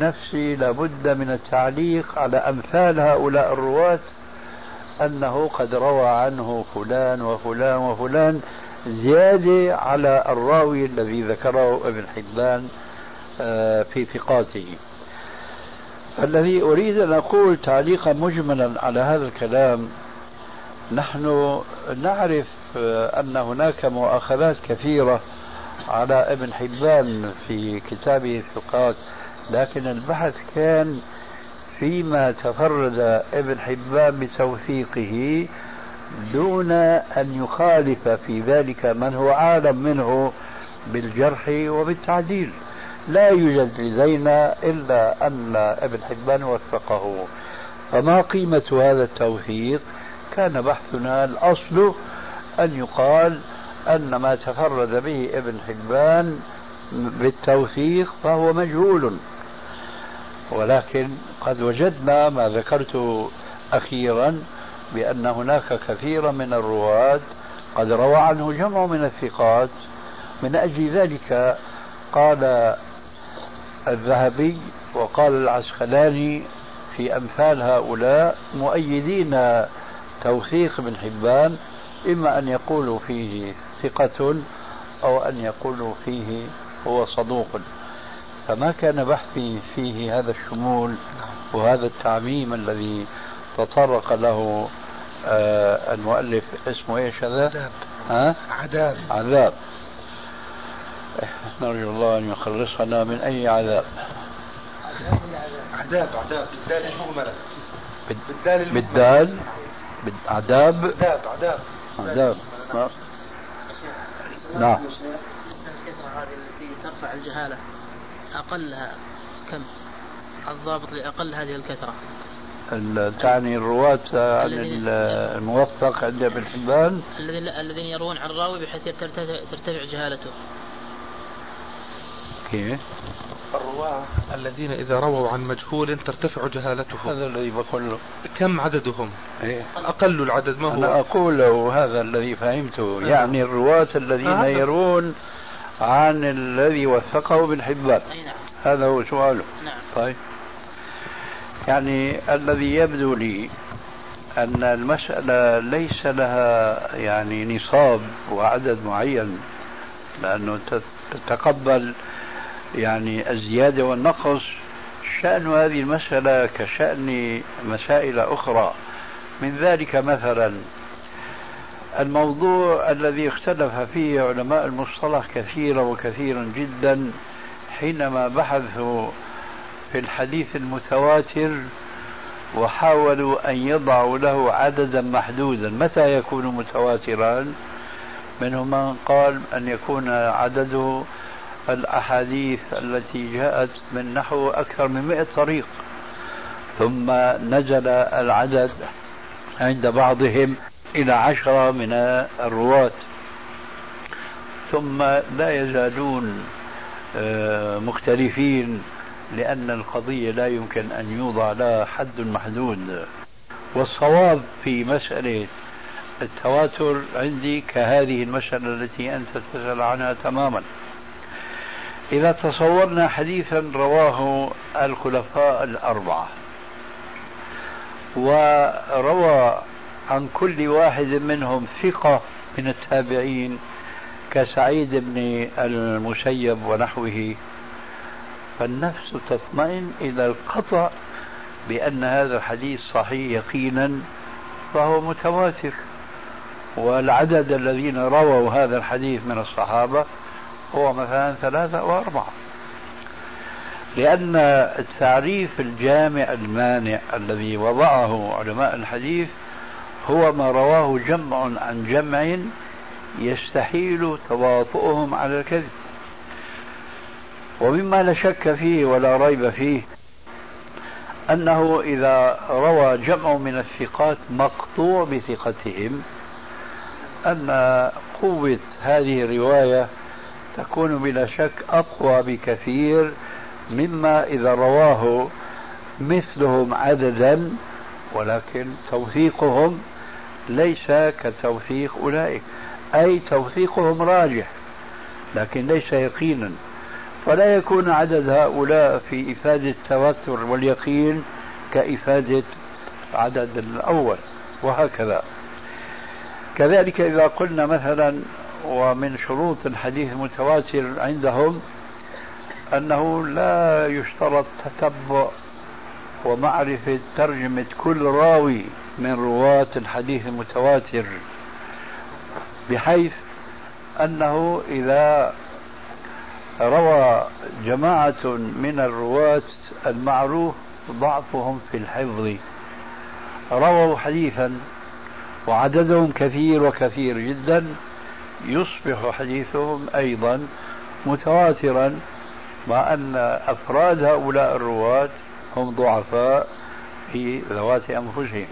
نفسي لابد من التعليق على أمثال هؤلاء الرواة أنه قد روى عنه فلان وفلان وفلان زيادة على الراوي الذي ذكره ابن حبان آه، في ثقاته. الذي أريد أن أقول تعليقا مجملا على هذا الكلام نحن نعرف آه، أن هناك مؤاخذات كثيرة على ابن حبان في كتابه الثقات لكن البحث كان فيما تفرد ابن حبان بتوثيقه دون أن يخالف في ذلك من هو عالم منه بالجرح وبالتعديل. لا يوجد لدينا إلا أن ابن حبان وثقه. فما قيمة هذا التوثيق؟ كان بحثنا الأصل أن يقال أن ما تفرد به ابن حبان بالتوثيق فهو مجهول. ولكن قد وجدنا ما ذكرت أخيرا بأن هناك كثيرا من الرواة قد روى عنه جمع من الثقات. من أجل ذلك قال الذهبي وقال العسقلاني في أمثال هؤلاء مؤيدين توثيق ابن حبان إما أن يقولوا فيه ثقة أو أن يقولوا فيه هو صدوق. فما كان بحثي فيه هذا الشمول وهذا التعميم الذي تطرق له آه المؤلف اسمه إيش هذا؟ عذاب. ها؟ عذاب. عذاب. نرجو الله أن يخلصنا من أي عذاب. عذاب عذاب. بالدال المهملة بالدال بالدال عذاب عذاب. عذاب. عذاب نعم الكثرة هذه التي ترفع الجهالة أقلها كم؟ الضابط لأقل هذه الكثرة. تعني الرواة عن الموثق عند ابن حبان. الذين الذين يروون عن الراوي بحيث ترتفع, ترتفع جهالته. كيف؟ الرواة الذين إذا رووا عن مجهول ترتفع جهالتهم هذا الذي بقول له كم عددهم؟ إيه؟ أقل العدد ما هو؟ أنا أقول له هذا الذي فهمته يعني الرواة الذين هذا. يرون عن الذي وثقه ابن حبان أي نعم هذا هو سؤاله نعم طيب يعني الذي يبدو لي أن المسألة ليس لها يعني نصاب وعدد معين لأنه تتقبل يعني الزيادة والنقص شأن هذه المسألة كشأن مسائل أخرى. من ذلك مثلا الموضوع الذي اختلف فيه علماء المصطلح كثيرا وكثيرا جدا حينما بحثوا في الحديث المتواتر وحاولوا أن يضعوا له عددا محدودا. متى يكون متواترا؟ منهم من قال أن يكون عدده الأحاديث التي جاءت من نحو أكثر من مئة طريق ثم نزل العدد عند بعضهم إلى عشرة من الرواة. ثم لا يزالون آه، مختلفين لأن القضية لا يمكن أن يوضع لها حد محدود. والصواب في مسألة التواتر عندي كهذه المسألة التي أنت تسأل عنها تماما. إذا تصورنا حديثا رواه الخلفاء الأربعة وروى عن كل واحد منهم ثقة من التابعين كسعيد بن المسيب ونحوه فالنفس تطمئن إلى القطع بأن هذا الحديث صحيح يقينا فهو متواتر والعدد الذين رووا هذا الحديث من الصحابة هو مثلا ثلاثة أو أربعة لأن التعريف الجامع المانع الذي وضعه علماء الحديث هو ما رواه جمع عن جمع يستحيل تواطؤهم على الكذب. ومما لا شك فيه ولا ريب فيه أنه إذا روى جمع من الثقات مقطوع بثقتهم أن قوة هذه الرواية تكون بلا شك أقوى بكثير مما إذا رواه مثلهم عددا ولكن توثيقهم ليس كتوثيق أولئك أي توثيقهم راجح لكن ليس يقينا. فلا يكون عدد هؤلاء في إفادة التوتر واليقين كإفادة عدد الأول وهكذا. كذلك إذا قلنا مثلا ومن شروط الحديث المتواتر عندهم أنه لا يشترط تتبع ومعرفة ترجمة كل راوي من رواة الحديث المتواتر بحيث أنه إذا روى جماعة من الرواة المعروف ضعفهم في الحفظ. رووا حديثا وعددهم كثير وكثير جدا يصبح حديثهم أيضا متواترا مع أن أفراد هؤلاء الرواة هم ضعفاء في ذوات أنفسهم.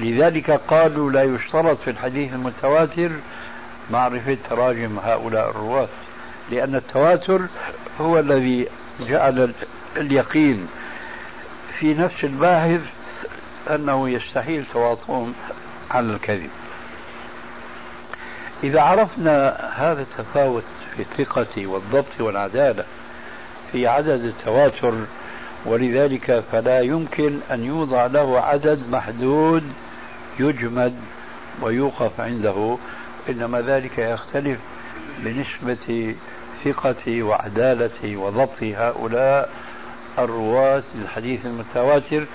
لذلك قالوا لا يشترط في الحديث المتواتر معرفة تراجم هؤلاء الرواة لأن التواتر هو الذي جعل اليقين. في نفس الباحث أنه يستحيل تواطؤهم على الكذب. إذا عرفنا هذا التفاوت في الثقة والضبط والعدالة في عدد التواتر ولذلك فلا يمكن أن يوضع له عدد محدود يجمد ويوقف عنده إنما ذلك يختلف بنسبة ثقة وعدالة وضبط هؤلاء الرواة للحديث المتواتر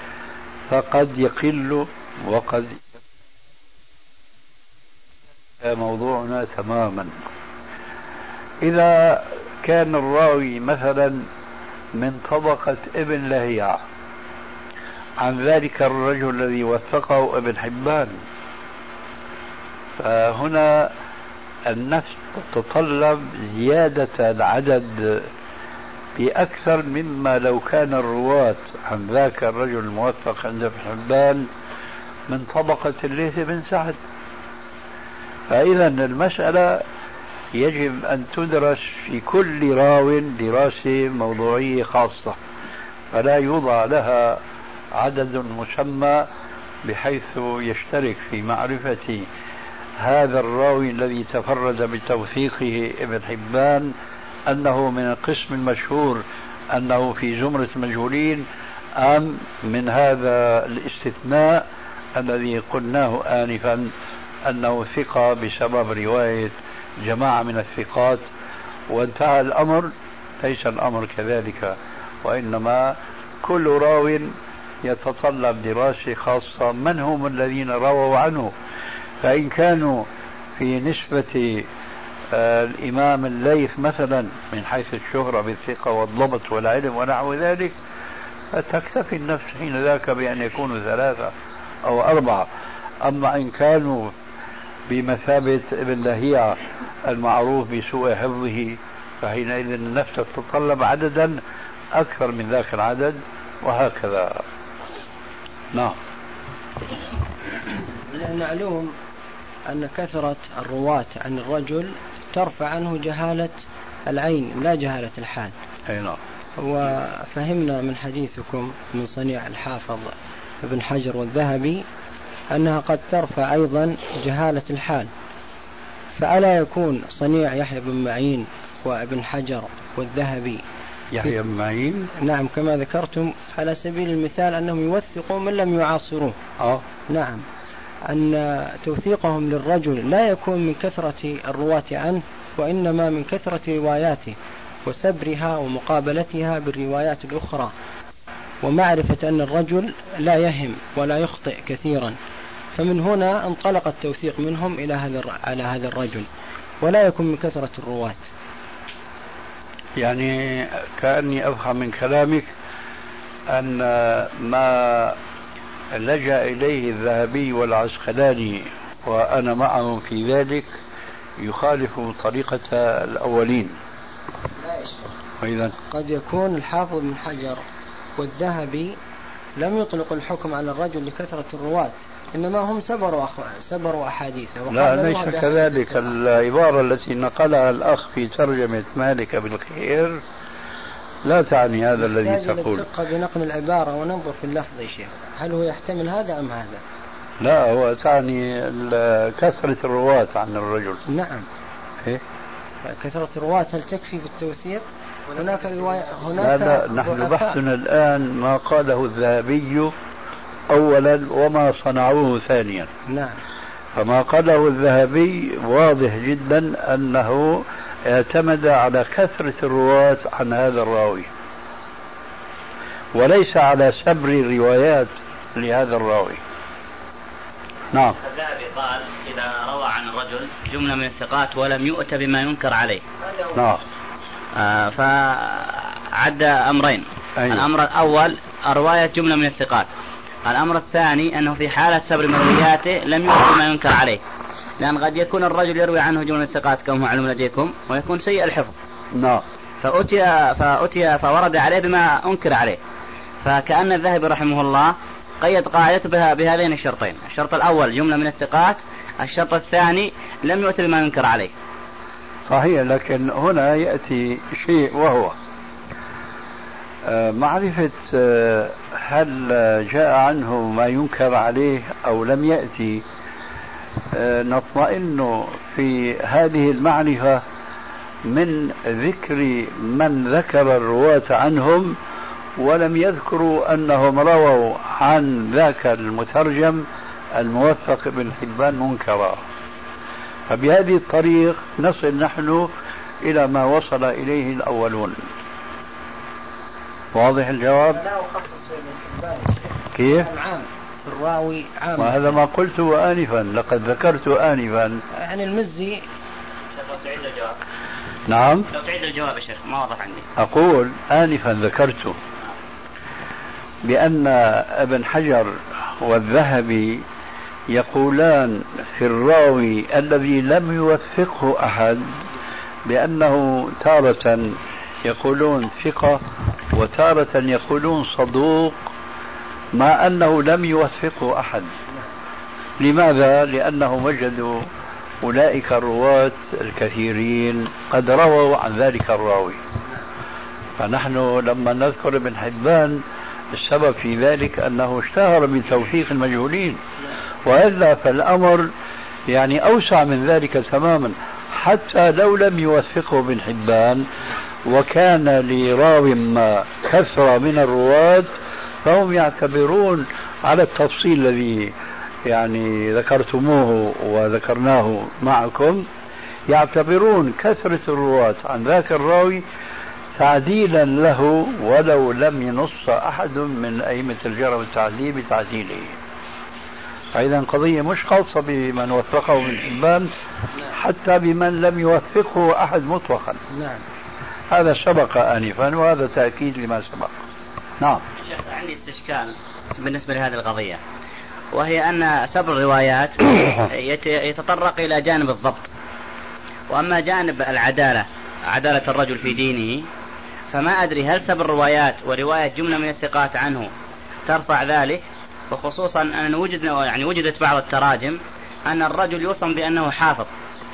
فقد يقل وقد موضوعنا تماما. إذا كان الراوي مثلا من طبقة ابن لهيعة عن ذلك الرجل الذي وثقه ابن حبان. فهنا النفس تتطلب زيادة العدد بأكثر مما لو كان الرواة عن ذاك الرجل الموثق عند ابن حبان من طبقة الليث بن سعد. فإذا المسألة يجب أن تدرس في كل راو دراسة موضوعية خاصة فلا يوضع لها عدد مسمى بحيث يشترك في معرفة هذا الراوي الذي تفرد بتوثيقه ابن حبان أنه من القسم المشهور أنه في زمرة المجهولين أم من هذا الاستثناء الذي قلناه آنفا. أنه ثقة بسبب رواية جماعة من الثقات وانتهى الأمر. ليس الأمر كذلك وإنما كل راو يتطلب دراسة خاصة. من هم الذين رووا عنه؟ فإن كانوا في نسبة آه، الإمام الليث مثلا من حيث الشهرة بالثقة والضبط والعلم ونحو ذلك فتكتفي النفس حين ذاك بأن يكونوا ثلاثة أو أربعة. أما إن كانوا بمثابة ابن لهيعة المعروف بسوء حفظه فحينئذ النفس تتطلب عددا أكثر من ذاك العدد وهكذا. نعم. معلوم أن كثرة الرواة عن الرجل ترفع عنه جهالة العين لا جهالة الحال. أي نعم. وفهمنا من حديثكم من صنيع الحافظ ابن حجر والذهبي أنها قد ترفع أيضا جهالة الحال. فألا يكون صنيع يحيى بن معين وابن حجر والذهبي يحيى بن معين؟ نعم كما ذكرتم على سبيل المثال أنهم يوثقوا من لم يعاصروه. أه. نعم أن توثيقهم للرجل لا يكون من كثرة الرواة عنه وإنما من كثرة رواياته وسبرها ومقابلتها بالروايات الأخرى. ومعرفة أن الرجل لا يهم ولا يخطئ كثيرا. فمن هنا انطلق التوثيق منهم إلى هذا على هذا الرجل ولا يكون من كثرة الرواة. يعني كأني أفهم من كلامك أن ما لجأ إليه الذهبي والعسقلاني وأنا معهم في ذلك يخالف طريقة الأولين. وإذا قد يكون الحافظ بن حجر والذهبي لم يطلق الحكم على الرجل لكثرة الرواة. إنما هم سبروا أخ... سبروا أحاديثه لا ليس كذلك. العبارة التي نقلها الأخ في ترجمة مالك بن خير لا تعني هذا الذي تقول. الدقة بنقل العبارة وننظر في اللفظ يا شيخ. هل هو يحتمل هذا أم هذا؟ لا هو تعني كثرة الرواة عن الرجل. نعم. إيه؟ كثرة الرواة هل تكفي بالتوثيق؟ هناك رواية هناك لا نحن بحثنا الآن ما قاله الذهبي أولا وما صنعوه ثانيا. نعم. فما قاله الذهبي واضح جدا أنه اعتمد على كثرة الرواة عن هذا الراوي. وليس على سبر الروايات لهذا الراوي. نعم. الذهبي قال إذا روى عن الرجل جملة من الثقات ولم يؤت بما ينكر عليه. نعم. آه فعد أمرين. أيوه. الأمر الأول رواية جملة من الثقات. الأمر الثاني أنه في حالة سبر مروياته لم يؤت بما ينكر عليه. لأن قد يكون الرجل يروي عنه جملة ثقات كما معلوم لديكم ويكون سيء الحفظ. نعم. فأتي فأتي فورد عليه بما أنكر عليه. فكأن الذهبي رحمه الله قيد قاعدته بها بهذين الشرطين. الشرط الأول جملة من الثقات الشرط الثاني لم يؤتى بما ينكر عليه. صحيح لكن هنا يأتي شيء وهو معرفة آه، هل جاء عنه ما ينكر عليه أو لم يأتي آه، نطمئن في هذه المعرفة من ذكر من ذكر الرواة عنهم ولم يذكروا أنهم رووا عن ذاك المترجم الموثق ابن حبان منكرا. فبهذه الطريق نصل نحن إلى ما وصل إليه الأولون. واضح الجواب؟ لا أخصص كيف؟ عام الراوي عام. وهذا ما قلته آنفا لقد ذكرت آنفا. يعني المزي. لو تعيد الجواب. نعم. لو تعيد الجواب يا شيخ ما واضح عندي. أقول آنفا ذكرت بأن ابن حجر والذهبي يقولان في الراوي الذي لم يوثقه أحد بأنه تارة يقولون ثقة وتارة يقولون صدوق مع أنه لم يوثقه أحد. لماذا؟ لأنهم وجدوا أولئك الرواة الكثيرين قد رووا عن ذلك الراوي. فنحن لما نذكر ابن حبان السبب في ذلك أنه اشتهر بتوثيق المجهولين وإلا فالأمر يعني أوسع من ذلك تماما. حتى لو لم يوثقه ابن حبان وكان لراو ما كثرة من الرواة فهم يعتبرون على التفصيل الذي يعني ذكرتموه وذكرناه معكم يعتبرون كثرة الرواة عن ذاك الراوي تعديلا له ولو لم ينص أحد من أئمة الجرى والتعديل بتعديله. فإذا قضية مش خاصة بمن وثقه من حبان حتى بمن لم يوثقه أحد مطلقا. نعم. هذا سبق آنفا وهذا تأكيد لما سبق. نعم. شيخ عندي استشكال بالنسبة لهذه القضية وهي أن سبر الروايات [COUGHS] يتطرق إلى جانب الضبط. وأما جانب العدالة عدالة الرجل في دينه فما أدري هل سبر الروايات ورواية جملة من الثقات عنه ترفع ذلك؟ وخصوصا أن وجدنا يعني وجدت بعض التراجم أن الرجل يوصف بأنه حافظ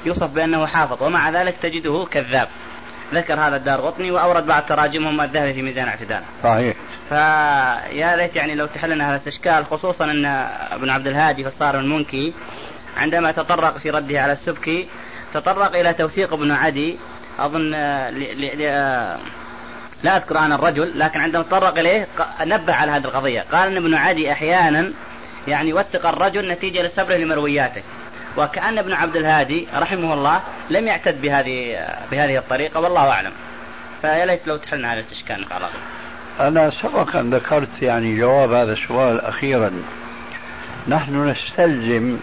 يوصف بأنه حافظ ومع ذلك تجده كذاب. ذكر هذا الدار غطني وأورد بعض تراجمهم الذهبي في ميزان اعتدال صحيح. فيا ليت يعني لو تحلنا هذا الاستشكال خصوصا أن ابن عبد الهادي في الصارم المنكي عندما تطرق في رده على السبكي تطرق إلى توثيق ابن عدي أظن لا أذكر أنا الرجل لكن عندما تطرق إليه نبه على هذه القضية. قال أن ابن عدي أحيانا يعني وثق الرجل نتيجة لصبره لمروياته. وكأن ابن عبد الهادي رحمه الله لم يعتد بهذه بهذه الطريقة والله أعلم. فيا ليت لو تحلنا على الإشكال على أنا سبقا ذكرت يعني جواب هذا السؤال أخيرا. نحن نستلزم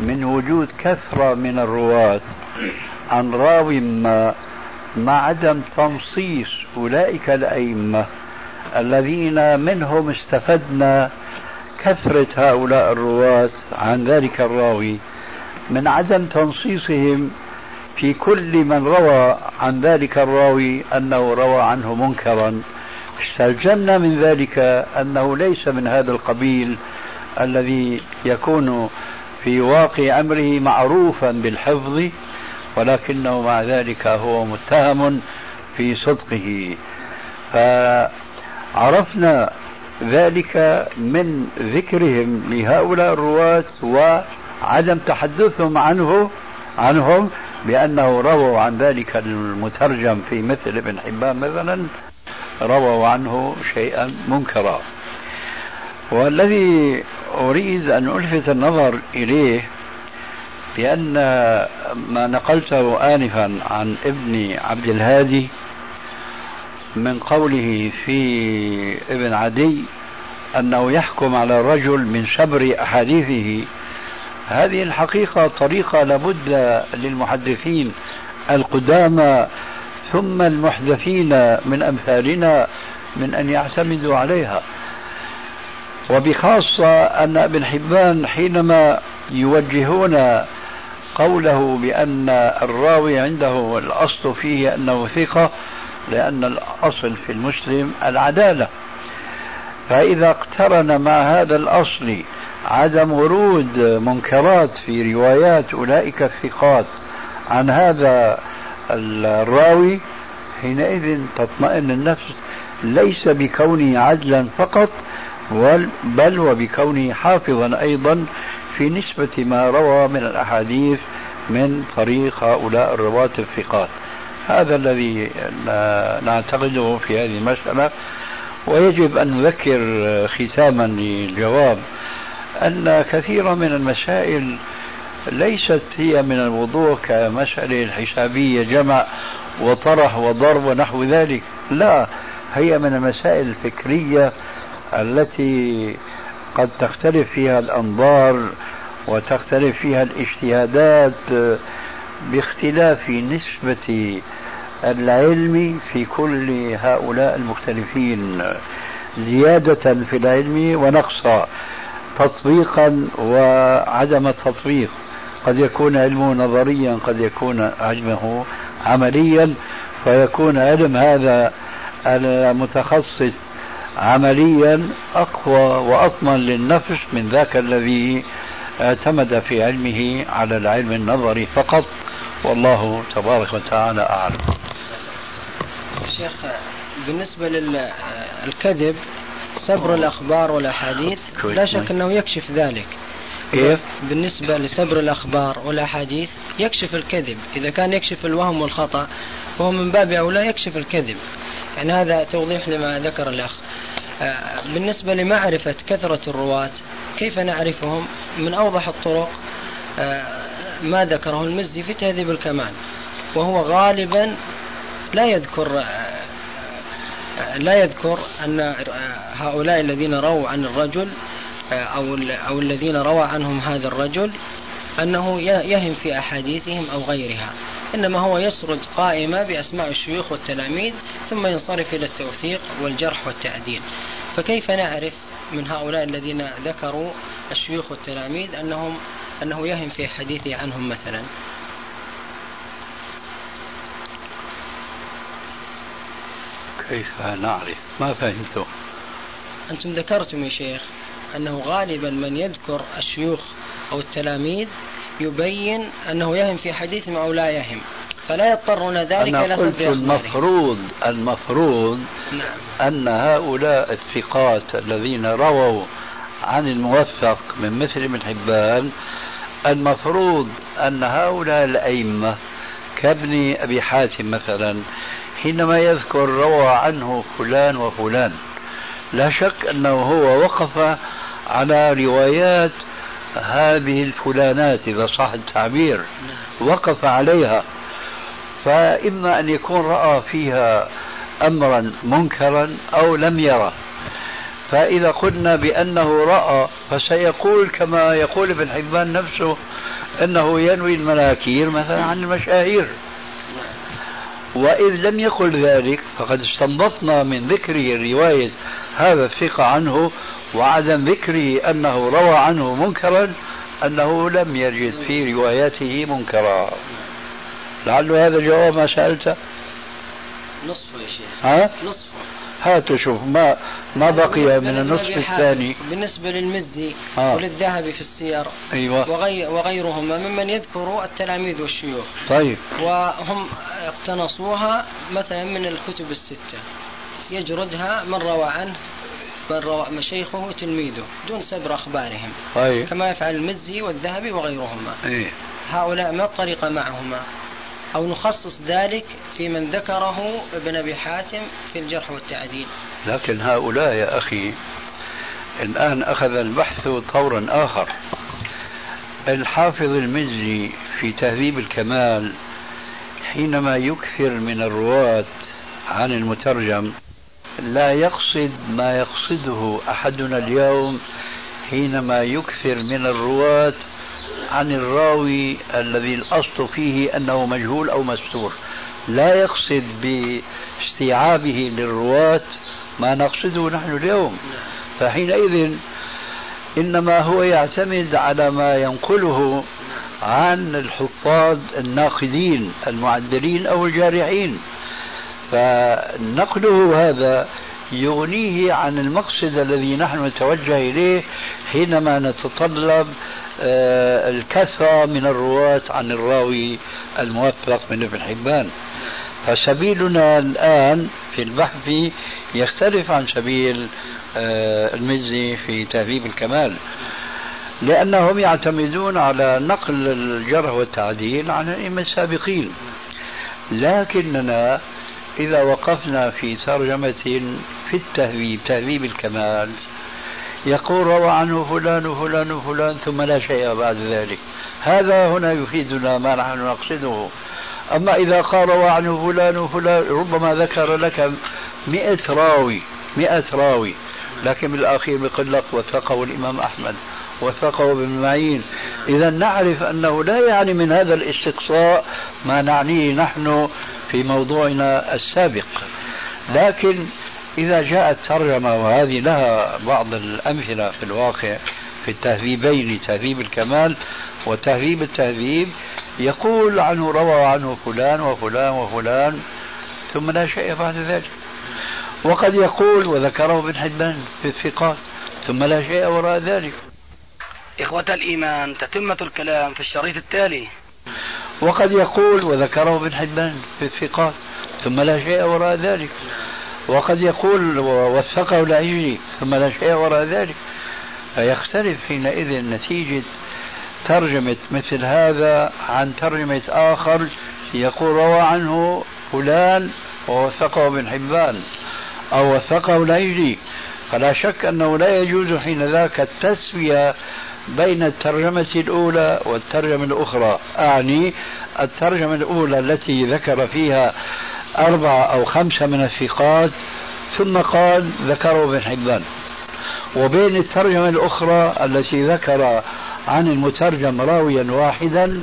من وجود كثرة من الرواة عن راو ما مع عدم تنصيص أولئك الأئمة الذين منهم استفدنا كثرة هؤلاء الرواة عن ذلك الراوي من عدم تنصيصهم في كل من روى عن ذلك الراوي أنه روى عنه منكرا. استلزمنا من ذلك أنه ليس من هذا القبيل الذي يكون في واقع أمره معروفا بالحفظ ولكنه مع ذلك هو متهم في صدقه. فعرفنا ذلك من ذكرهم لهؤلاء الرواة وعدم تحدثهم عنه عنهم بأنه رووا عن ذلك المترجم في مثل ابن حبان مثلا رووا عنه شيئا منكرا. والذي أريد أن ألفت النظر إليه بأن ما نقلته آنفا عن ابن عبد الهادي من قوله في ابن عدي أنه يحكم على الرجل من شبر أحاديثه. هذه الحقيقة طريقة لابد للمحدثين القدامى ثم المحدثين من أمثالنا من أن يعتمدوا عليها. وبخاصة أن ابن حبان حينما يوجهون قوله بأن الراوي عنده الأصل فيه أنه ثقة لأن الأصل في المسلم العدالة. فإذا اقترن مع هذا الأصل عدم ورود منكرات في روايات أولئك الثقات عن هذا الراوي حينئذ تطمئن النفس ليس بكونه عدلا فقط بل وبكونه حافظا أيضا في نسبة ما روى من الأحاديث من طريق هؤلاء الرواة الثقات. هذا الذي نعتقده في هذه المسألة. ويجب أن نذكر ختاما للجواب أن كثيرا من المسائل ليست هي من الوضوح كمسألة الحسابية جمع وطرح وضرب ونحو ذلك. لا هي من المسائل الفكرية التي قد تختلف فيها الأنظار وتختلف فيها الاجتهادات باختلاف نسبة العلم في كل هؤلاء المختلفين. زيادة في العلم ونقصا تطبيقا وعدم التطبيق. قد يكون علمه نظريا قد يكون علمه عمليا فيكون علم هذا المتخصص عمليا أقوى وأطمن للنفس من ذاك الذي اعتمد في علمه على العلم النظري فقط. والله تبارك وتعالى أعلم. شيخ بالنسبة للكذب سبر الأخبار والأحاديث لا شك أنه يكشف ذلك. كيف؟ بالنسبة لسبر الأخبار والأحاديث يكشف الكذب. إذا كان يكشف الوهم والخطأ فهو من باب أولى يكشف الكذب. يعني هذا توضيح لما ذكر الأخ. آه، بالنسبة لمعرفة كثرة الرواة كيف نعرفهم؟ من أوضح الطرق آه، ما ذكره المزي في تهذيب الكمال وهو غالبا لا يذكر آه، لا يذكر أن هؤلاء الذين رووا عن الرجل أو أو الذين روى عنهم هذا الرجل أنه يهم في أحاديثهم أو غيرها. إنما هو يسرد قائمة بأسماء الشيوخ والتلاميذ ثم ينصرف إلى التوثيق والجرح والتعديل. فكيف نعرف من هؤلاء الذين ذكروا الشيوخ والتلاميذ أنهم أنه يهم في حديثه عنهم مثلا؟ كيف نعرف؟ ما فهمت. أنتم ذكرتم يا شيخ أنه غالبا من يذكر الشيوخ أو التلاميذ يبين أنه يهم في حديثهم أو لا يهم فلا يضطرون ذلك إلى قلت المفروض المفروض نعم. أن هؤلاء الثقات الذين رووا عن الموثق من مثل ابن حبان المفروض أن هؤلاء الأئمة كابن أبي حاتم مثلا حينما يذكر روى عنه فلان وفلان لا شك أنه هو وقف على روايات هذه الفلانات إذا صح التعبير وقف عليها فإما أن يكون رأى فيها أمرا منكرا أو لم يره فإذا قلنا بأنه رأى فسيقول كما يقول ابن حبان نفسه أنه ينوي المناكير مثلا عن المشاهير. وإذ لم يقل ذلك فقد استنبطنا من ذكره رواية هذا الثقة عنه وعدم ذكره أنه روى عنه منكرا أنه لم يجد في روايته منكرا. لعل هذا جواب ما سألته نصفه يا شيخ. ها؟ نصفه. هات شوف ما ما بقي من النصف الثاني بالنسبة للمزي آه. وللذهبي في السير أيوة. وغي وغيرهما ممن يذكر التلاميذ والشيوخ طيب وهم اقتنصوها مثلا من الكتب الستة يجردها من روى عنه من روى مشايخه وتلميذه دون سبر أخبارهم طيب. كما يفعل المزي والذهبي وغيرهما أيه. هؤلاء ما الطريقة معهما أو نخصص ذلك في من ذكره ابن أبي حاتم في الجرح والتعديل. لكن هؤلاء يا أخي الآن أخذ البحث طورا آخر. الحافظ المزي في تهذيب الكمال حينما يكثر من الرواة عن المترجم لا يقصد ما يقصده أحدنا اليوم حينما يكثر من الرواة عن الراوي الذي الأصل فيه أنه مجهول أو مستور. لا يقصد باستيعابه للرواة ما نقصده نحن اليوم. فحينئذ إنما هو يعتمد على ما ينقله عن الحفاظ الناقدين المعدلين أو الجارحين. فنقله هذا يغنيه عن المقصد الذي نحن نتوجه إليه حينما نتطلب الكثرة من الرواة عن الراوي الموثق من ابن حبان. فسبيلنا الآن في البحث يختلف عن سبيل آه، المزي في تهذيب الكمال لأنهم يعتمدون على نقل الجرح والتعديل عن الأئمة السابقين. لكننا إذا وقفنا في ترجمة في التهذيب تهذيب الكمال يقول روى عنه فلان وفلان وفلان ثم لا شيء بعد ذلك. هذا هنا يفيدنا ما نحن نقصده. أما إذا قال روى عنه فلان وفلان ربما ذكر لك مئة راوي مئة راوي. لكن بالأخير بيقول لك وثقه الإمام أحمد وثقه ابن معين. إذا نعرف أنه لا يعني من هذا الاستقصاء ما نعنيه نحن في موضوعنا السابق. لكن إذا جاءت ترجمة وهذه لها بعض الأمثلة في الواقع في التهذيبين تهذيب الكمال وتهذيب التهذيب يقول عنه روى عنه فلان وفلان وفلان ثم لا شيء بعد ذلك. وقد يقول وذكره ابن حبان في الثقات ثم لا شيء وراء ذلك. إخوة الإيمان تتمة الكلام في الشريط التالي. وقد يقول وذكره ابن حبان في الثقات ثم لا شيء وراء ذلك. وقد يقول وثقه العيني ثم لا شيء وراء ذلك فيختلف حينئذ نتيجة ترجمة مثل هذا عن ترجمة آخر يقول روى عنه فلان ووثقه ابن حبان أو وثقه العيني فلا شك أنه لا يجوز حين ذاك التسوية بين الترجمة الأولى والترجمة الأخرى. أعني الترجمة الأولى التي ذكر فيها أربعة أو خمسة من الثقات ثم قال ذكره ابن حبان. وبين الترجمة الأخرى التي ذكر عن المترجم راويا واحدا